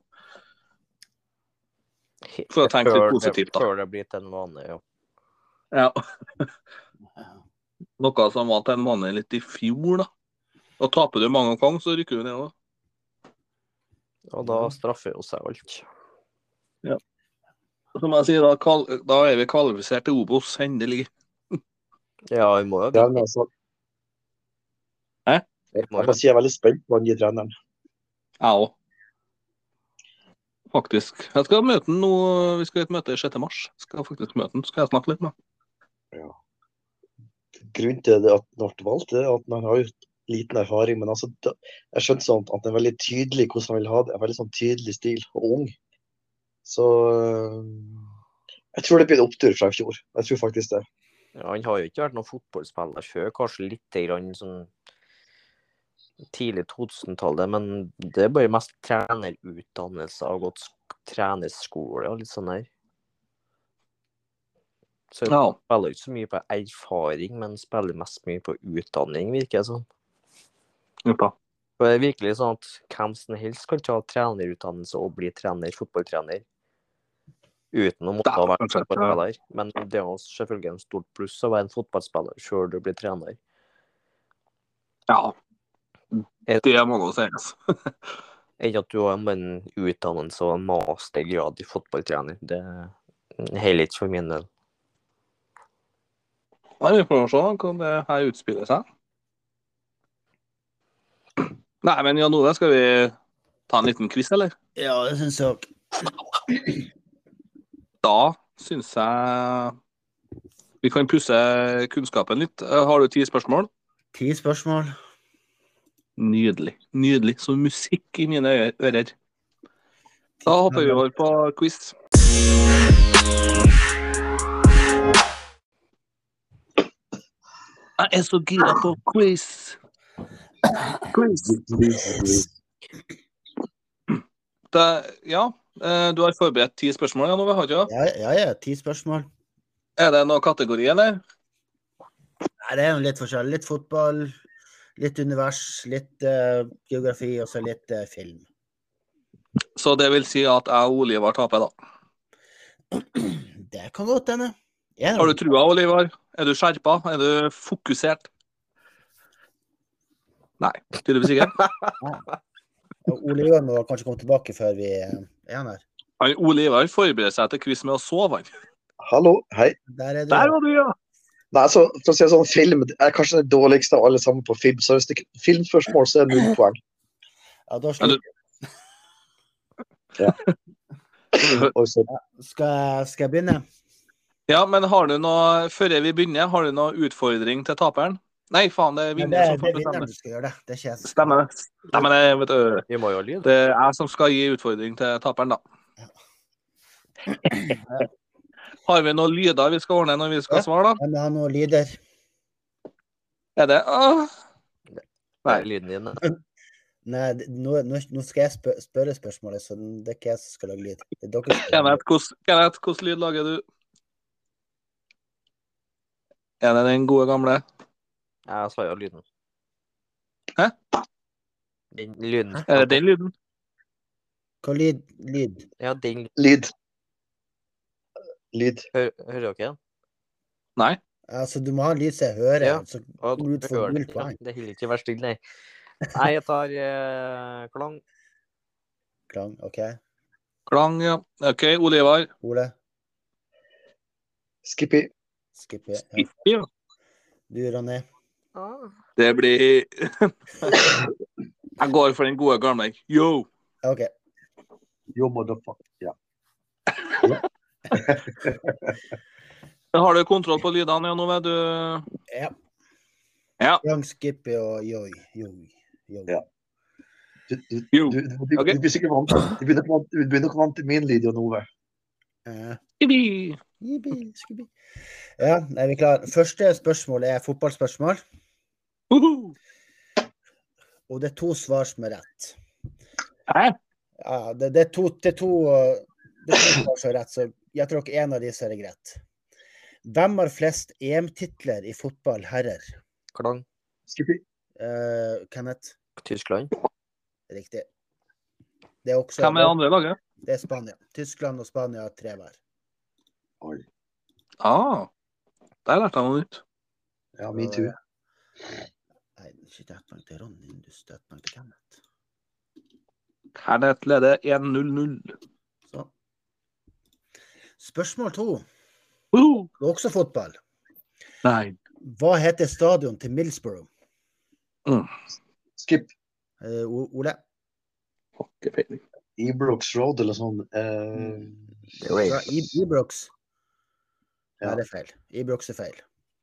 For å tenke litt det- positivt, da. Før det blir til en vane, ja. Ja. Noe som var til en vane litt i fjor, da. Og taper du mange ganger, så rykker du ned òg. Og da straffer jo seg alt. Ja. Som jeg sier, da, kval da er vi kvalifisert til Obos, endelig. Ja, vi må jo Det er, altså, vi må jeg må si jeg er veldig spent på den nye treneren. Jeg òg. Faktisk. Jeg skal møte den nå. Vi skal i et møte 6. mars. Skal jeg faktisk møte den. Skal jeg snakke litt med han. Grunnen til det at han ble valgt, er at han har jo liten erfaring. Men altså, jeg skjønte sånn at han er veldig tydelig hvordan han vil ha det. En veldig sånn tydelig stil, og ung. Så øh, jeg tror det blir en opptur fra i fjor. Jeg tror faktisk det. Ja, han har jo ikke vært noen fotballspiller før, kanskje litt grann sånn tidlig 2000-tallet, men det er bare mest trenerutdannelse og gått trenerskole og litt sånn der. Så jeg Ja. spiller ikke så mye på erfaring, men spiller mest mye på utdanning, virker det som. Ja. Og det er virkelig sånn at hvem som helst kan ta trenerutdannelse og bli trener, fotballtrener. Uten å måtte være fotballspiller. Men det er også selvfølgelig en stort pluss å være en fotballspiller før du blir trener. Ja. Det må nå sies. Enn at du har en utdannelse og en mastergrad i fotballtrener. Det er heller ikke for min del. Nei, Vi får se hvordan det her utspiller seg. Nei, men Jan Ove, skal vi ta en liten quiz, eller? Ja, det syns jeg òg. Da syns jeg vi kan pusse kunnskapen litt. Har du ti spørsmål? Ti spørsmål. Nydelig. Nydelig. Som musikk i mine ører. Da hopper vi over på quiz. Jeg er så gira på quiz. Quiz. Det, ja, eh, du har forberedt ti spørsmål, ja, nå, har du ikke? det? Ja, ja, ja, ti spørsmål. Er det noen kategori, eller? Nei, det er jo litt forskjellig. Litt fotball, litt univers, litt uh, geografi og så litt uh, film. Så det vil si at jeg og Olivar taper, da. Det kan godt hende. En Har du trua, Olivar? Er du skjerpa? Er du fokusert? Nei, tydeligvis ikke. Oliver må kanskje komme tilbake før vi eh, er han her. Olivar forbereder seg til quiz med å sove, han. Hallo, hei. Der er du. Der var du, ja! Nei, så, for å si det sånn, film er kanskje det dårligste av alle sammen på film. Så hvis det er filmspørsmål, så er det null poeng. Ja, da Ja, du- Ja. Så, skal, jeg- skal jeg begynne? Ja, men har du noe, før vi begynner, har du noe utfordring til taperen? Nei, faen, det er vinneren som får bestemme. det. Det er ikke Stemmer det. Stemmer det, vet du. Det er jeg som skal gi utfordring til taperen, da. Har vi noen lyder vi skal ordne når vi skal Ja. svare, da? Jeg må ha noen lyder. Er det Åh. Nei, lyden din. da. Nei, nå, nå, nå skal jeg spør, spørre spørsmålet, så det er ikke jeg som skal lage lyd. Det er dere som skal lage Kenneth, hvordan lyd lager du? Er det den gode gamle? Jeg svarer jo lyden. Hæ? Den lyden. Er det den lyden? Hva lyd? lyd? Ja, den lyd. Lyd. Hører, hører dere den? Nei. Altså, du må ha lyd så jeg hører. Ja. Så Ja, Lyd for null poeng. Det holder ikke å være stille, nei. Nei, jeg tar eh, klang. klang. OK. Klang, ja. OK, Ole Ivar. Ole. Skippy. Skippy, Ja. Ja. Du, Ronny. Ah. Det blir Jeg går for den gode gamle. Yo! OK. Yo, motherfucker. Ja. Har du kontroll på lydene ja, nå, vet du? Ja. Ja. Young Skippy og joi. Ja. Du, du, du, du, du, du blir sikkert vant Du blir nok vant, du blir nok vant til min lyd, Jon Ove. Eh, skibi. Ja, er vi klare? Første spørsmål er fotballspørsmål, og det er to svar som er rett. Hæ? Ja, det, det, er to, det, er to, uh, det er to svar som er rett, så jeg tror ikke en av disse er greit. Hvem har flest EM-titler i fotball herrer? Klang. Skippy. Eh, Kenneth? Tyskland. Riktig. Det er også Hvem er det andre laget? Det er Spania. Tyskland og Spania har tre hver. Oi. Ah, der lærte jeg noe nytt. Ja, me too. Nei, ikke ett poeng til Ronny, du støtter ett til Kenneth. Kenneth leder 1-0-0. Spørsmål to. Uh. Det er også fotball. Nei. Hva heter stadion til Millsborough? Skip. Uh, Ole? Ikke peiling. Ibrox Road eller sånn. Uh, Ja, I- Ebrooks? Ja. Nei, det er feil. Ebrooks er feil.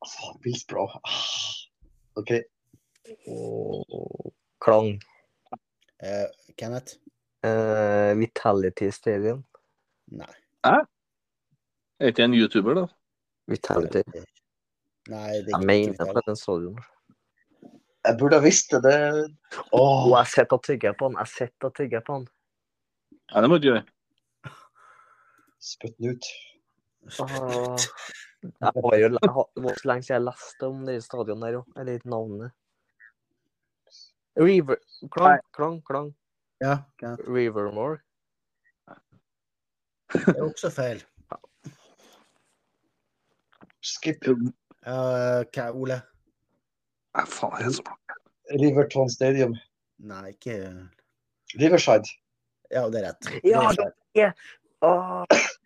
Oh, Hillsborough. Ah. OK. Oh, klang. Uh, Kenneth? Uh, Vitality Stadium. Nei. Er ikke en YouTuber, da? Vitality. Nei, det er Jeg ikke mener Vital. på den storyen. Jeg burde ha visst det. det... Åh, Og jeg sitter og tygger på den. Jeg sitter og tygger på den. Nei, det må du gjøre. spytt den ut. Spytt. Jeg har jo, det var så lenge siden jeg leste om det stadionet der jo. Eller navnet. River... Klang, klang, klang. Ja, Kenneth. Rivermore. Det er også feil. Skip. Uh, hva, Ole? Nei, faen, det så så Riverton Stadium. Nei, ikke Riverside. Ja, det er rett. Ja, Det er. Åh,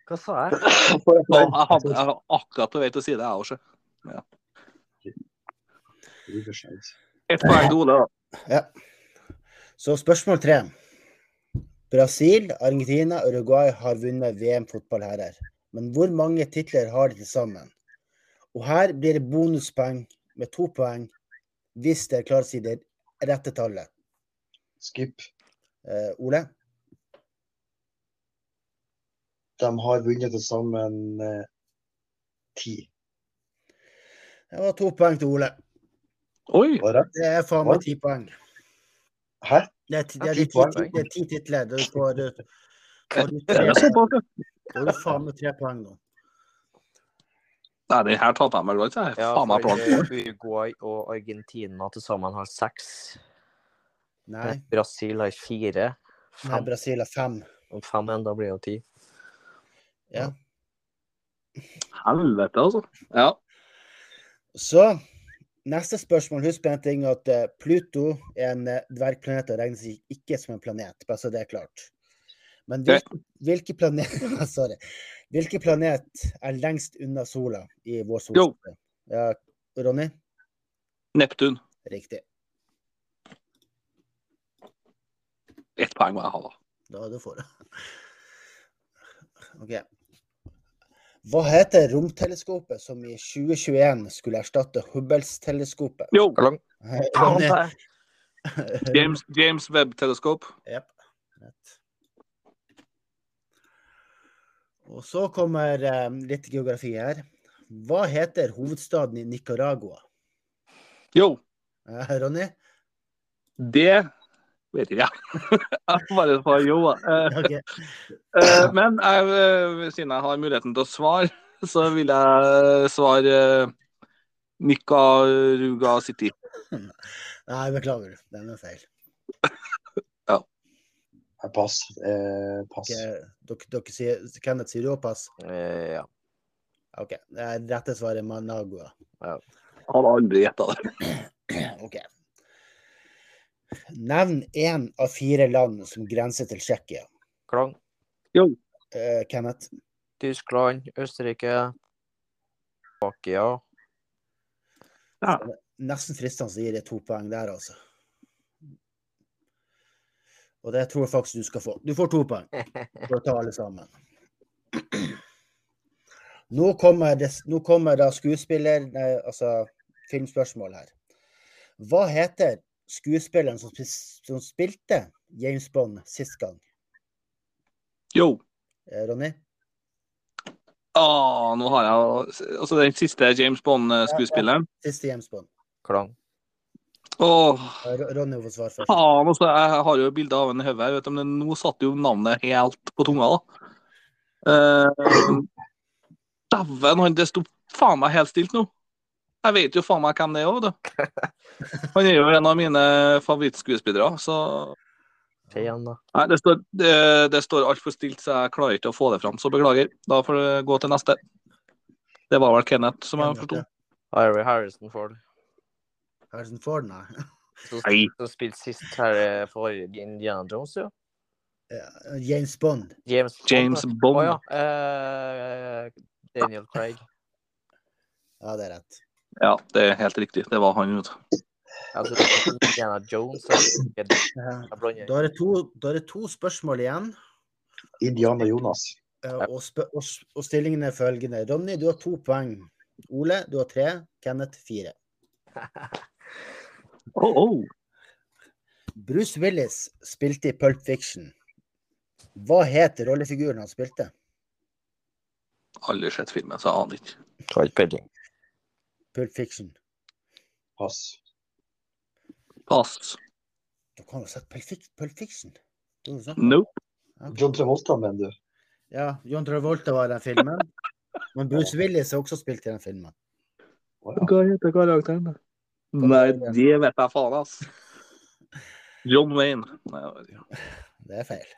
hva sa jeg? Ja, jeg, hadde, jeg har akkurat på vei til å si det, jeg også. Riverside. Ett poeng til Ole, da. Ja. Så spørsmål tre. Brasil, Argentina og Uruguay har vunnet VM fotball herrer. Men hvor mange titler har de til sammen? Og her blir det bonuspoeng med to poeng hvis dere klarer å si det rette tallet. Skip. Eh, Ole? De har vunnet til sammen eh, ti. Det var to poeng til Ole. Oi! Det? Det er faen meg ti poeng. Hæ? Det er, ti- det er, Ti de ti, det er ti titler. Da får du, får Det er du faen meg tre poeng nå. Nei, den her taper jeg meg godt. Jeg Ja, faen meg plan. eh, Uruguay og Argentina til sammen har seks. Nei, Brasil har fire. nei Brasil har fem. Om fem igjen, da blir det jo ti. Ja. Helvete, altså. Ja. Så neste spørsmål. Husk en ting at eh, Pluto er en eh, dvergplanet og regnes ikke som en planet, bare så det er klart. Men hvilke, hvilke, planeter sorry, hvilke planet er lengst unna sola i vår Jo. solsystem? Ja, Ronny? Neptun. Riktig. Ett poeng må jeg ha, da. Da du får det. OK. Hva heter romteleskopet som i 2021 skulle erstatte Hubbles-teleskopet? Jo? James, James Webb-teleskop. Jep. Rett. Og så kommer eh, litt geografi her. Hva heter hovedstaden i Nicaragua? Jo, Eh, Ronny? det vet ikke jeg. Jeg bare svare yo. Eh, okay. eh, Men jeg, eh, siden jeg har muligheten til å svare, så vil jeg svare eh, Nicaruga City. Nei, beklager. Den er feil. Eh, Pass. Eh, pass. Dere, dere sier, Kenneth sier du også pass? Eh, ja. OK. Det rette svaret er Managua. Hadde aldri gjetta det. OK. Nevn én av fire land som grenser til Tsjekkia. Klang. Eh, Kenneth? Tyskland, Østerrike, Slovakia. Nesten fristende å gi deg to poeng der, altså. Og det tror jeg faktisk du skal få. Du får to poeng for å ta alle sammen. Nå kommer, det, nå kommer da skuespiller, nei, altså filmspørsmål her. Hva heter skuespilleren som, som spilte James Bond sist gang? Jo. Eh, Ronny? Ah, nå har jeg altså den siste James Bond-skuespilleren. Siste James Bond. Klang. Åh, Ronny får svare først. faen. Altså, jeg har jo bilde av en i hodet du, men nå satt jo navnet helt på tunga. da. Uh, Dæven, han det sto faen meg helt stilt nå. Jeg vet jo faen meg hvem det er òg, du. Han er jo en av mine favorittskuespillere, så igjen, da. Nei, det står, det, det står altfor stilt, så jeg klarer ikke å få det fram. Så beklager. Da får det gå til neste. Det var vel Kenneth, som jeg forsto. Harry Harrison Ford. Harrison Ford, nei. Som, spilte sist her eh, for Indiana Jones, jo. Ja, James Bond. James Bond. James. Bond. Å ja. Uh, Daniel Craig. Ja, det er rett. Ja, det er helt riktig. Det var han, vet du. Var Indiana Jones. Da er, det to, er det to spørsmål igjen. Indiana Jonas. eh, Og, og, og stillingen er følgende. Ronny, du har to poeng. Ole, du har tre. Kenneth, fire. Oh, oh. Bruce Willis spilte i Pulp Fiction. Hva het rollefiguren han spilte? Aldri sett filmen, så jeg aner ikke. Har ikke peiling. Pulp Fiction. Pass. Pass. Du kan jo ha sett Pulp Fic- Pulp Fiction? Sett- Nope. John Travolta, mener du? Ja, John Travolta var i den filmen. Men Bruce Willis har også spilt i den filmen. Ja. Hva heter karakteren? da? Nei, det vet jeg faen, ass. John Wayne. Nei, jeg vet ikke. Det er feil.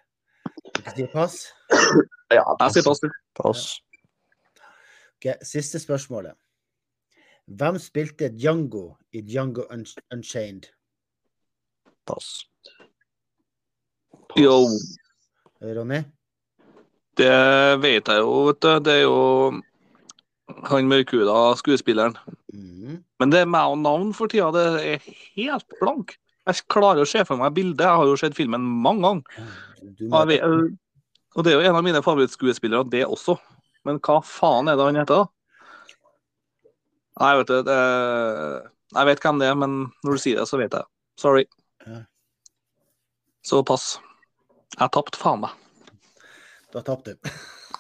Du sier pass? Ja, Jeg sier pass. Pass. Ok, Siste spørsmålet. Hvem spilte Django i Django Unchained? Pass. Jo, Ronny? det vet jeg jo, vet du. Det er jo han mørkhuda skuespilleren. Mhm. Men det er meg og navn for tida, det er helt blank. Jeg klarer å se for meg bildet. Jeg har jo sett filmen mange ganger. Må, og det er jo en av mine favorittskuespillere, det også. Men hva faen er det han heter, da? Nei, vet du, det, jeg vet hvem det er, men når du sier det, så vet jeg. Sorry. Ja. Så pass. Jeg tapte faen meg. da tapte du.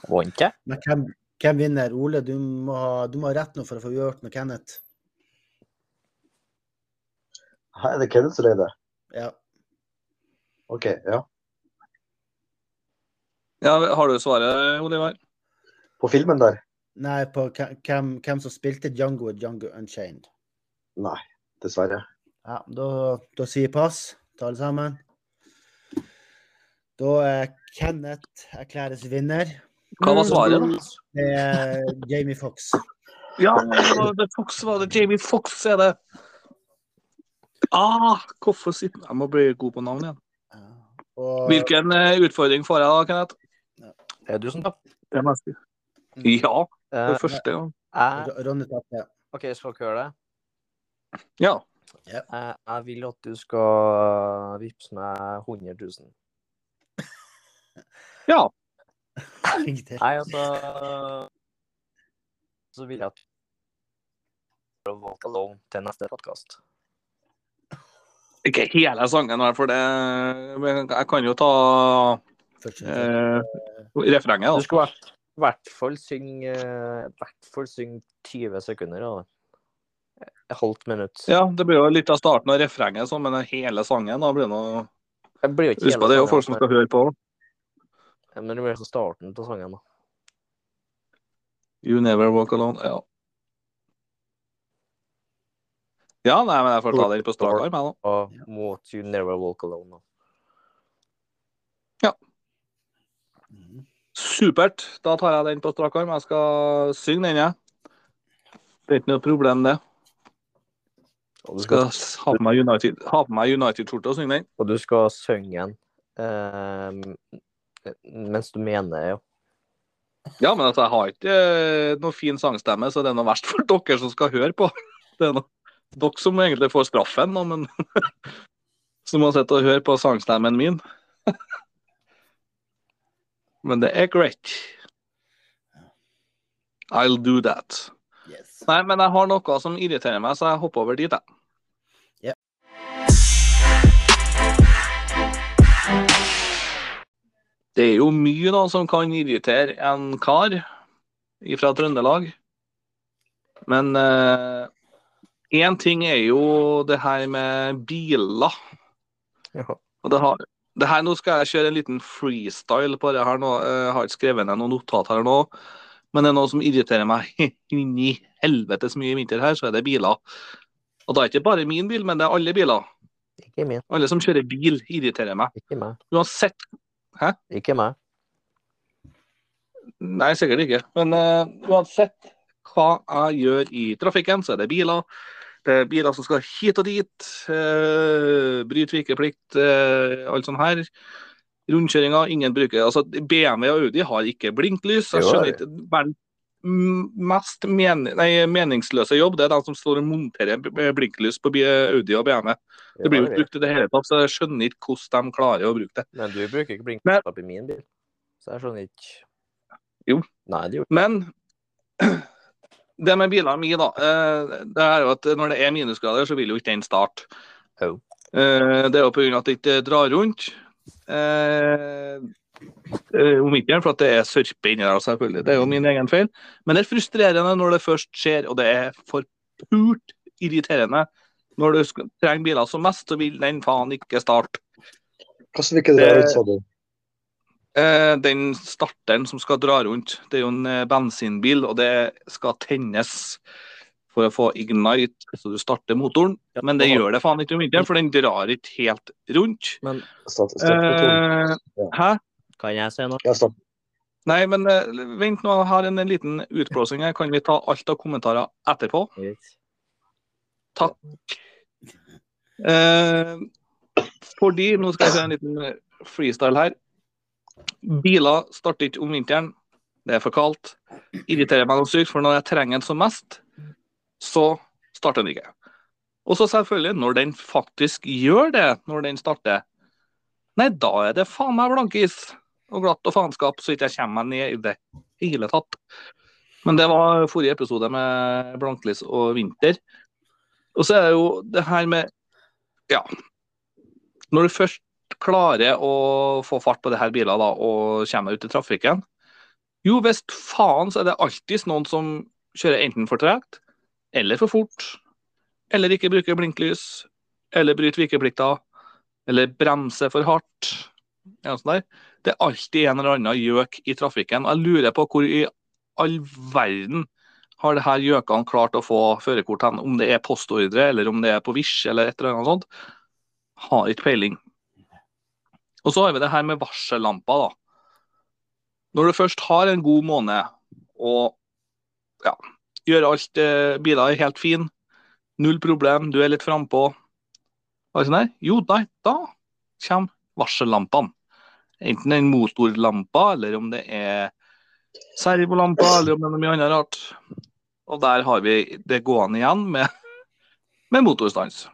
Vant jeg? Men hvem, hvem vinner? Ole, du må, ha, du må ha rett nå for å få gjort med Kenneth. Her er det Kenneth som leder. Ja. OK, ja. Ja, har du svaret, Oliver? På filmen der? Nei, på hvem- hvem, hvem som spilte Django og Django Unchained. Nei, dessverre. Ja, da, da sier pass til alle sammen. Da er Kenneth erklæres vinner. Hva var svaret, da? Det er Jamie Fox. Ja, det det Fox var det. Jamie Fox er det. Ah, hvorfor sitter Jeg må bli god på navn igjen. Og, Hvilken eh, utfordring får jeg da, Kenneth? Er du som tapper. Det er jeg si. Ja, Eh, for første gang. Ronny tapte. OK, skal dere høre det? Ja. Jeg, jeg vil at du skal vippse meg 100 000. ja. Nei, altså Så vil jeg at du walk alone til neste podkast. Ikke hele sangen, her, for det Jeg kan jo ta eh, refrenget, Du skulle skal i hvert fall synge hvert fall synge 20 sekunder Da. Et halvt minutt. Ja, det blir jo litt av starten av refrenget, sånn, men hele sangen da blir noe Det blir jo ikke Husk på, det er jo folk som skal høre på. Men det blir så starten av sangen, da. You never walk alone. Ja. Ja, nei, men jeg får ta den på strak arm, jeg, da. Uh, what You Never Walk Alone. Da. Ja. Supert. Da tar jeg den på strak arm. Jeg skal synge den, jeg. Det er ikke noe problem, det. Og du Skal skal, ha på meg United-skjorte United-skjorte og synge den. og du skal synge den eh, mens du mener jo. Ja, men altså, jeg har ikke eh, noe fin sangstemme, så det er noe verst for dere som skal høre på. Det er noe, dere som egentlig får straffen, nå, men som har sett og hørt på sangstemmen min. men det er greit. I'll do that. Yes. Nei, men jeg har noe som irriterer meg, så jeg hopper over dit, jeg. Det er jo mye da som kan irritere en kar fra Trøndelag. Men én ting er jo det her med biler. Ja. Og det har, det her, nå skal jeg kjøre en liten freestyle på det her nå. Jeg har ikke skrevet ned noen notat her nå. Men det er noe som irriterer meg inni helvetes mye i vinter her, så er det biler. Og da er det ikke bare min bil, men det er alle biler. Ikke min. Alle som kjører bil, irriterer meg. Ikke meg. Uansett Ikke meg. Nei, sikkert ikke. Men uh, uansett hva jeg gjør i trafikken, så er det biler. Det er biler som skal hit og dit. Uh, bryte vikeplikt, uh, alt sånt her. Rundkjøringer, ingen bruker altså BMW og Audi har ikke blinklys. Jeg skjønner ikke mest men, nei, meningsløse jobb, det er de som står og monterer blinklys på Audi og BMW. Det blir jo ikke brukt i det hele tatt, så jeg skjønner ikke hvordan de klarer å bruke det. Men du bruker ikke blinkstopp i min bil. Så jeg skjønner ikke Jo. Nei, det gjorde Men det med bilene mine, da. eh, Det er jo at når det er minusgrader, så vil jo ikke den starte. Jo. Eh, Det er jo pga. at det ikke drar rundt. Eh, ikke om vinteren, for at det er sørpe inni der, selvfølgelig. Det er jo min egen feil. Men det er frustrerende når det først skjer, og det er forpult irriterende. Når du trenger biler som mest, så vil den faen ikke starte. Hva som ikke Det- ut, sa du? Eh, den starteren som skal dra rundt, det er jo en eh, bensinbil, og det skal tennes for å få ignite, så du starter motoren. Men det gjør det faen ikke om vinteren, for den drar ikke helt rundt. Men Start, startmotoren. Eh, hæ? Kan jeg si noe? Ja, stopp. Nei, men eh, vent nå, jeg har en, en liten utblåsing her. Kan vi ta alt av kommentarer etterpå? Takk. Eh, fordi, nå skal jeg se en liten freestyle her. Biler starter ikke om vinteren. Det er for kaldt. Irriterer meg noe sykt, for når jeg trenger den som mest, så starter den ikke. Og så selvfølgelig, når den faktisk gjør det, når den starter, nei, da er det faen meg blankis og glatt og faenskap, så ikke jeg kommer meg ned i det hele tatt. Men det var forrige episode med blanklys og vinter. Og så er det jo det her med Ja. Når du først klarer å få fart på det her biler da, og kommer ut i trafikken, Jo, hvis faen så er det alltid noen som kjører enten for tregt, eller for fort, eller ikke bruker blinklys, eller bryter vikeplikta. eller bremser for hardt. Ja, sånn der. Det er alltid en eller annen gjøk i trafikken. Jeg lurer på hvor i all verden har det her gjøkene klart å få førerkort hen? Om det er postordre, eller om det er på Vish, eller et eller annet sånt. Har ikke peiling. Og så har vi det her med varsellamper, da. Når du først har en god måned og ja, gjør alt eh, Biler er helt fin, null problem, du er litt frampå. Sånn jo, nei, da kommer varsellampene. Enten en motorlampa, eller om det er servolampa, eller om det er noe mye annet rart. Og der har vi det gående igjen med, med motorstans.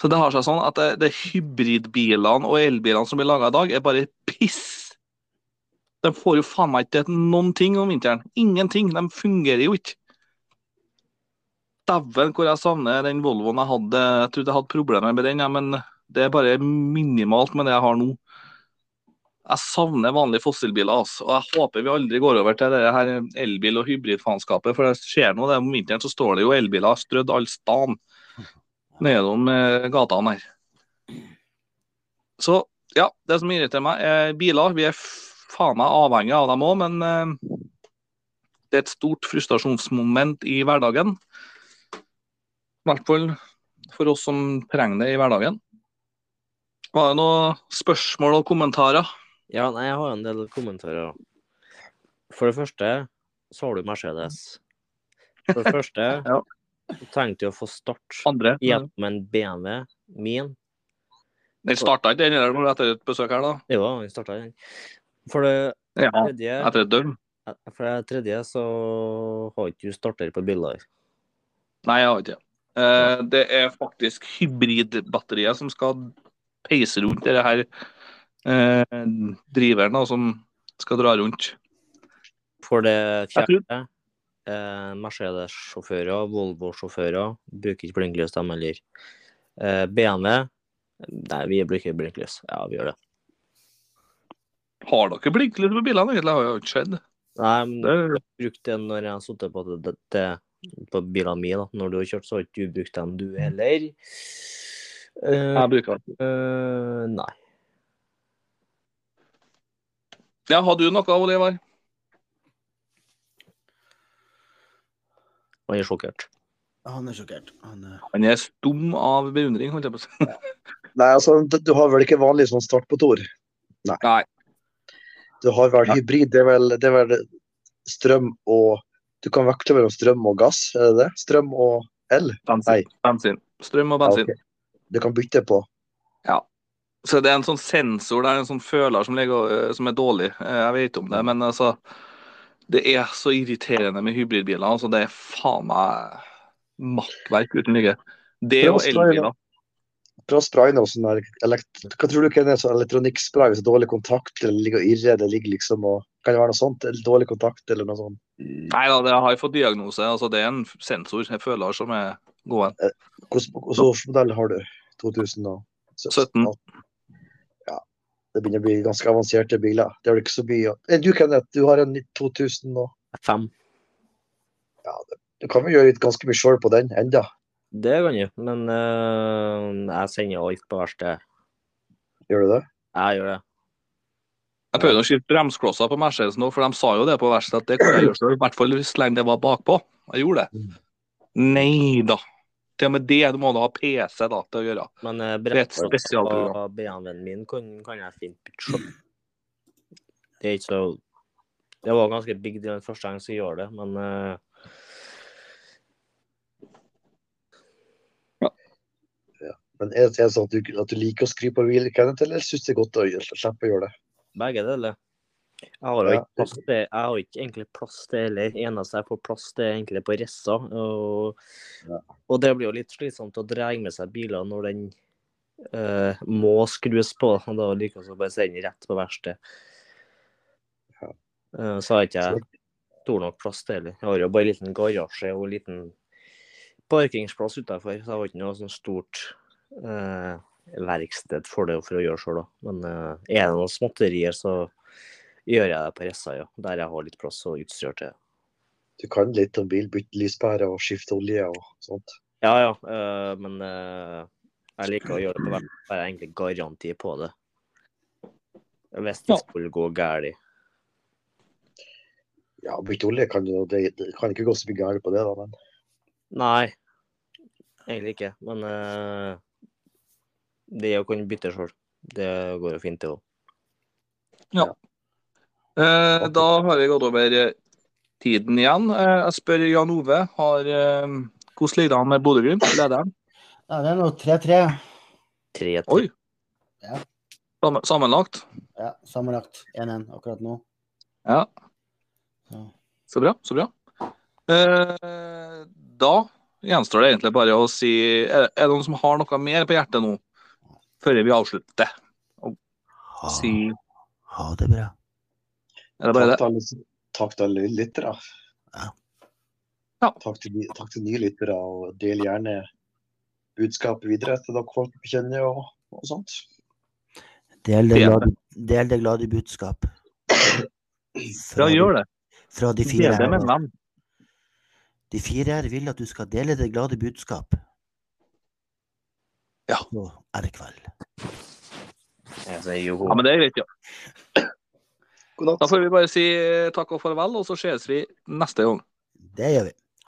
Så det har seg sånn at det, det hybridbilene og elbilene som blir laga i dag, er bare piss. De får jo faen meg ikke til noen ting om vinteren. Ingenting. De fungerer jo ikke. Dæven hvor jeg savner den Volvoen jeg hadde. Jeg trodde jeg hadde problemer med den, ja, men det er bare minimalt med det jeg har nå. Jeg savner vanlige fossilbiler. Altså. Og jeg håper vi aldri går over til det her elbil- og hybridfanskapet. For det skjer noe. Om vinteren så står det jo elbiler strødd all stan nedom eh, gatene her. Så ja, det som irriterer meg, er biler. Vi er faen meg avhengig av dem òg, men eh, det er et stort frustrasjonsmoment i hverdagen. I hvert fall for oss som trenger det i hverdagen. Var det noen spørsmål og kommentarer? Ja, nei, jeg har en del kommentarer. For det første så har du Mercedes. For det første Ja. tenkte jeg å få start Andre? gjennom en BMW min. Den starta ikke den etter et besøk her, da? Jo, den starta den. For det Ja, tredje, etter et døgn? for det tredje så har ikke du starter på biler. Nei, jeg har ikke det. Eh, det er faktisk hybridbatteriet som skal peise rundt dette her eh, driveren da, som skal dra rundt. For det fjerde, eh, Mercedes-sjåfører, Volvo-sjåfører bruker ikke blinklys, de heller. Eh, BMW Nei, vi bruker blinklys. Ja, vi gjør det. Har dere blinklys på bilene? egentlig? Det har jo ikke skjedd. Nei, men jeg har brukt det når jeg har sittet på, det, det, på bilene mine. da. Når du har kjørt, så har ikke du brukt dem, du heller. Uh, jeg bruker det. Uh, nei. Ja, har du noe, Oliver? Han er sjokkert. Han er sjokkert. Han er... Han er stum av beundring, holdt jeg på å si. Nei, altså, du, har vel ikke vanlig sånn start på Tor? Nei. Nei. Du har vel hybrid, det er vel, det er vel strøm og Du kan veksle mellom strøm og gass, er det det? Strøm og el? Bensin. bensin. Strøm og bensin. Ja, okay. Du kan bytte på. Så det er en sånn sensor, det er en sånn føler som, ligger, øh, som er dårlig. Eh, Jeg vet om det, men altså Det er så irriterende med hybridbiler. altså Det er faen meg makkverk uten like. Det og elbiler. Prøv å spraye noe sånn. Hva tror du ikke det er sånn elektronikkspray hvis det er dårlig kontakt eller ligger og irrer? Det ligger liksom og Kan det være noe sånt? Eller dårlig kontakt eller noe sånt? Nei da, det har jeg fått diagnose. altså Det er en sensor, jeg føler, som er god. Hvilken hvilken modell har du? 2017? 17. Det begynner å bli ganske avanserte biler. Det er vel ikke så mye Eh, Du Kenneth, du har en 2000 nå? Fem. Ja, Du kan vel gjøre ganske mye sjøl på den enda. Det kan jeg, men uh, jeg sender alt på verksted. Gjør du det? Jeg gjør det. Jeg prøvde å skifte bremseklosser på Mercedes nå, for de sa jo det på verkstedet at det kunne jeg gjøre sjøl, i hvert fall så lenge det var bakpå. Jeg gjorde det. Nei da. Til og med det du må du ha PC da, til å gjøre. Men uh, Det er et spesialprogram. på BMW-en min kan, kan jeg fint bytte. Det er ikke så Det var ganske big deal den første gangen jeg gjorde det, men Ja. Men er det sånn at du, at du liker å skru på Kenneth, eller syns det er godt å gjøre- slippe å gjøre det? begge deler. Jeg har jo Ja, ikke plass til Jeg har ikke egentlig plass til heller. Eneste jeg får plass til, er egentlig på Rissa. Og, Ja. og det blir jo litt slitsomt å dra med seg biler når den uh, må skrus på. Og da liker jeg å bare sende rett på verksted. Ja. Uh, så har jeg ikke stor nok plass til heller. Jeg har jo bare en liten garasje og en liten parkingsplass utafor, så jeg har ikke noe sånn stort uh, verksted for det for å gjøre sjøl. Men er det noen småtterier, så gjør jeg det på Ressa, ja. Der jeg har litt plass og utstyr til. Du kan litt om bil, bytte lyspære og skifte olje og sånt. Ja, ja, Uh, men uh, jeg liker å gjøre det på hvert fall. Jeg har egentlig garanti på det. Hvis det skulle gå galt. Ja, bytte olje kan jo det, det kan ikke gå så mye galt på det, da, men Nei, egentlig ikke. Men uh, det å kunne bytte sjøl, det går jo fint, det òg. Eh, da har vi gått over eh, tiden igjen. Eh, jeg spør Jan Ove. Har, eh, hvordan ligger det an med Bodø-Glimt, lederen? Ja, det er nå 3-3. Tre Oi. Ja. Sammen- Sammenlagt? Ja, sammenlagt 1-1 akkurat nå. Ja. Så. Så bra. Så bra. Eh, da gjenstår det egentlig bare å si Er er det noen som har noe mer på hjertet nå, før vi avslutter? Ha, Si ha det bra. Er det bare takk det? til alle, takk til alle lyttere. Ja. Ja. Takk til, takk til nye lyttere, og del gjerne budskapet videre til dere folk kjenner og, og sånt. Del det Del glade, del det glade budskap. Ja, gjør det. Fra de fire Del det med her. venn. De fire her vil at du skal dele det glade budskap. Ja. Nå er det kveld. Jeg sier jo Ja, men det er greit, ja. God natt. Da får vi bare si takk og farvel, og så ses vi neste gang. Det gjør vi.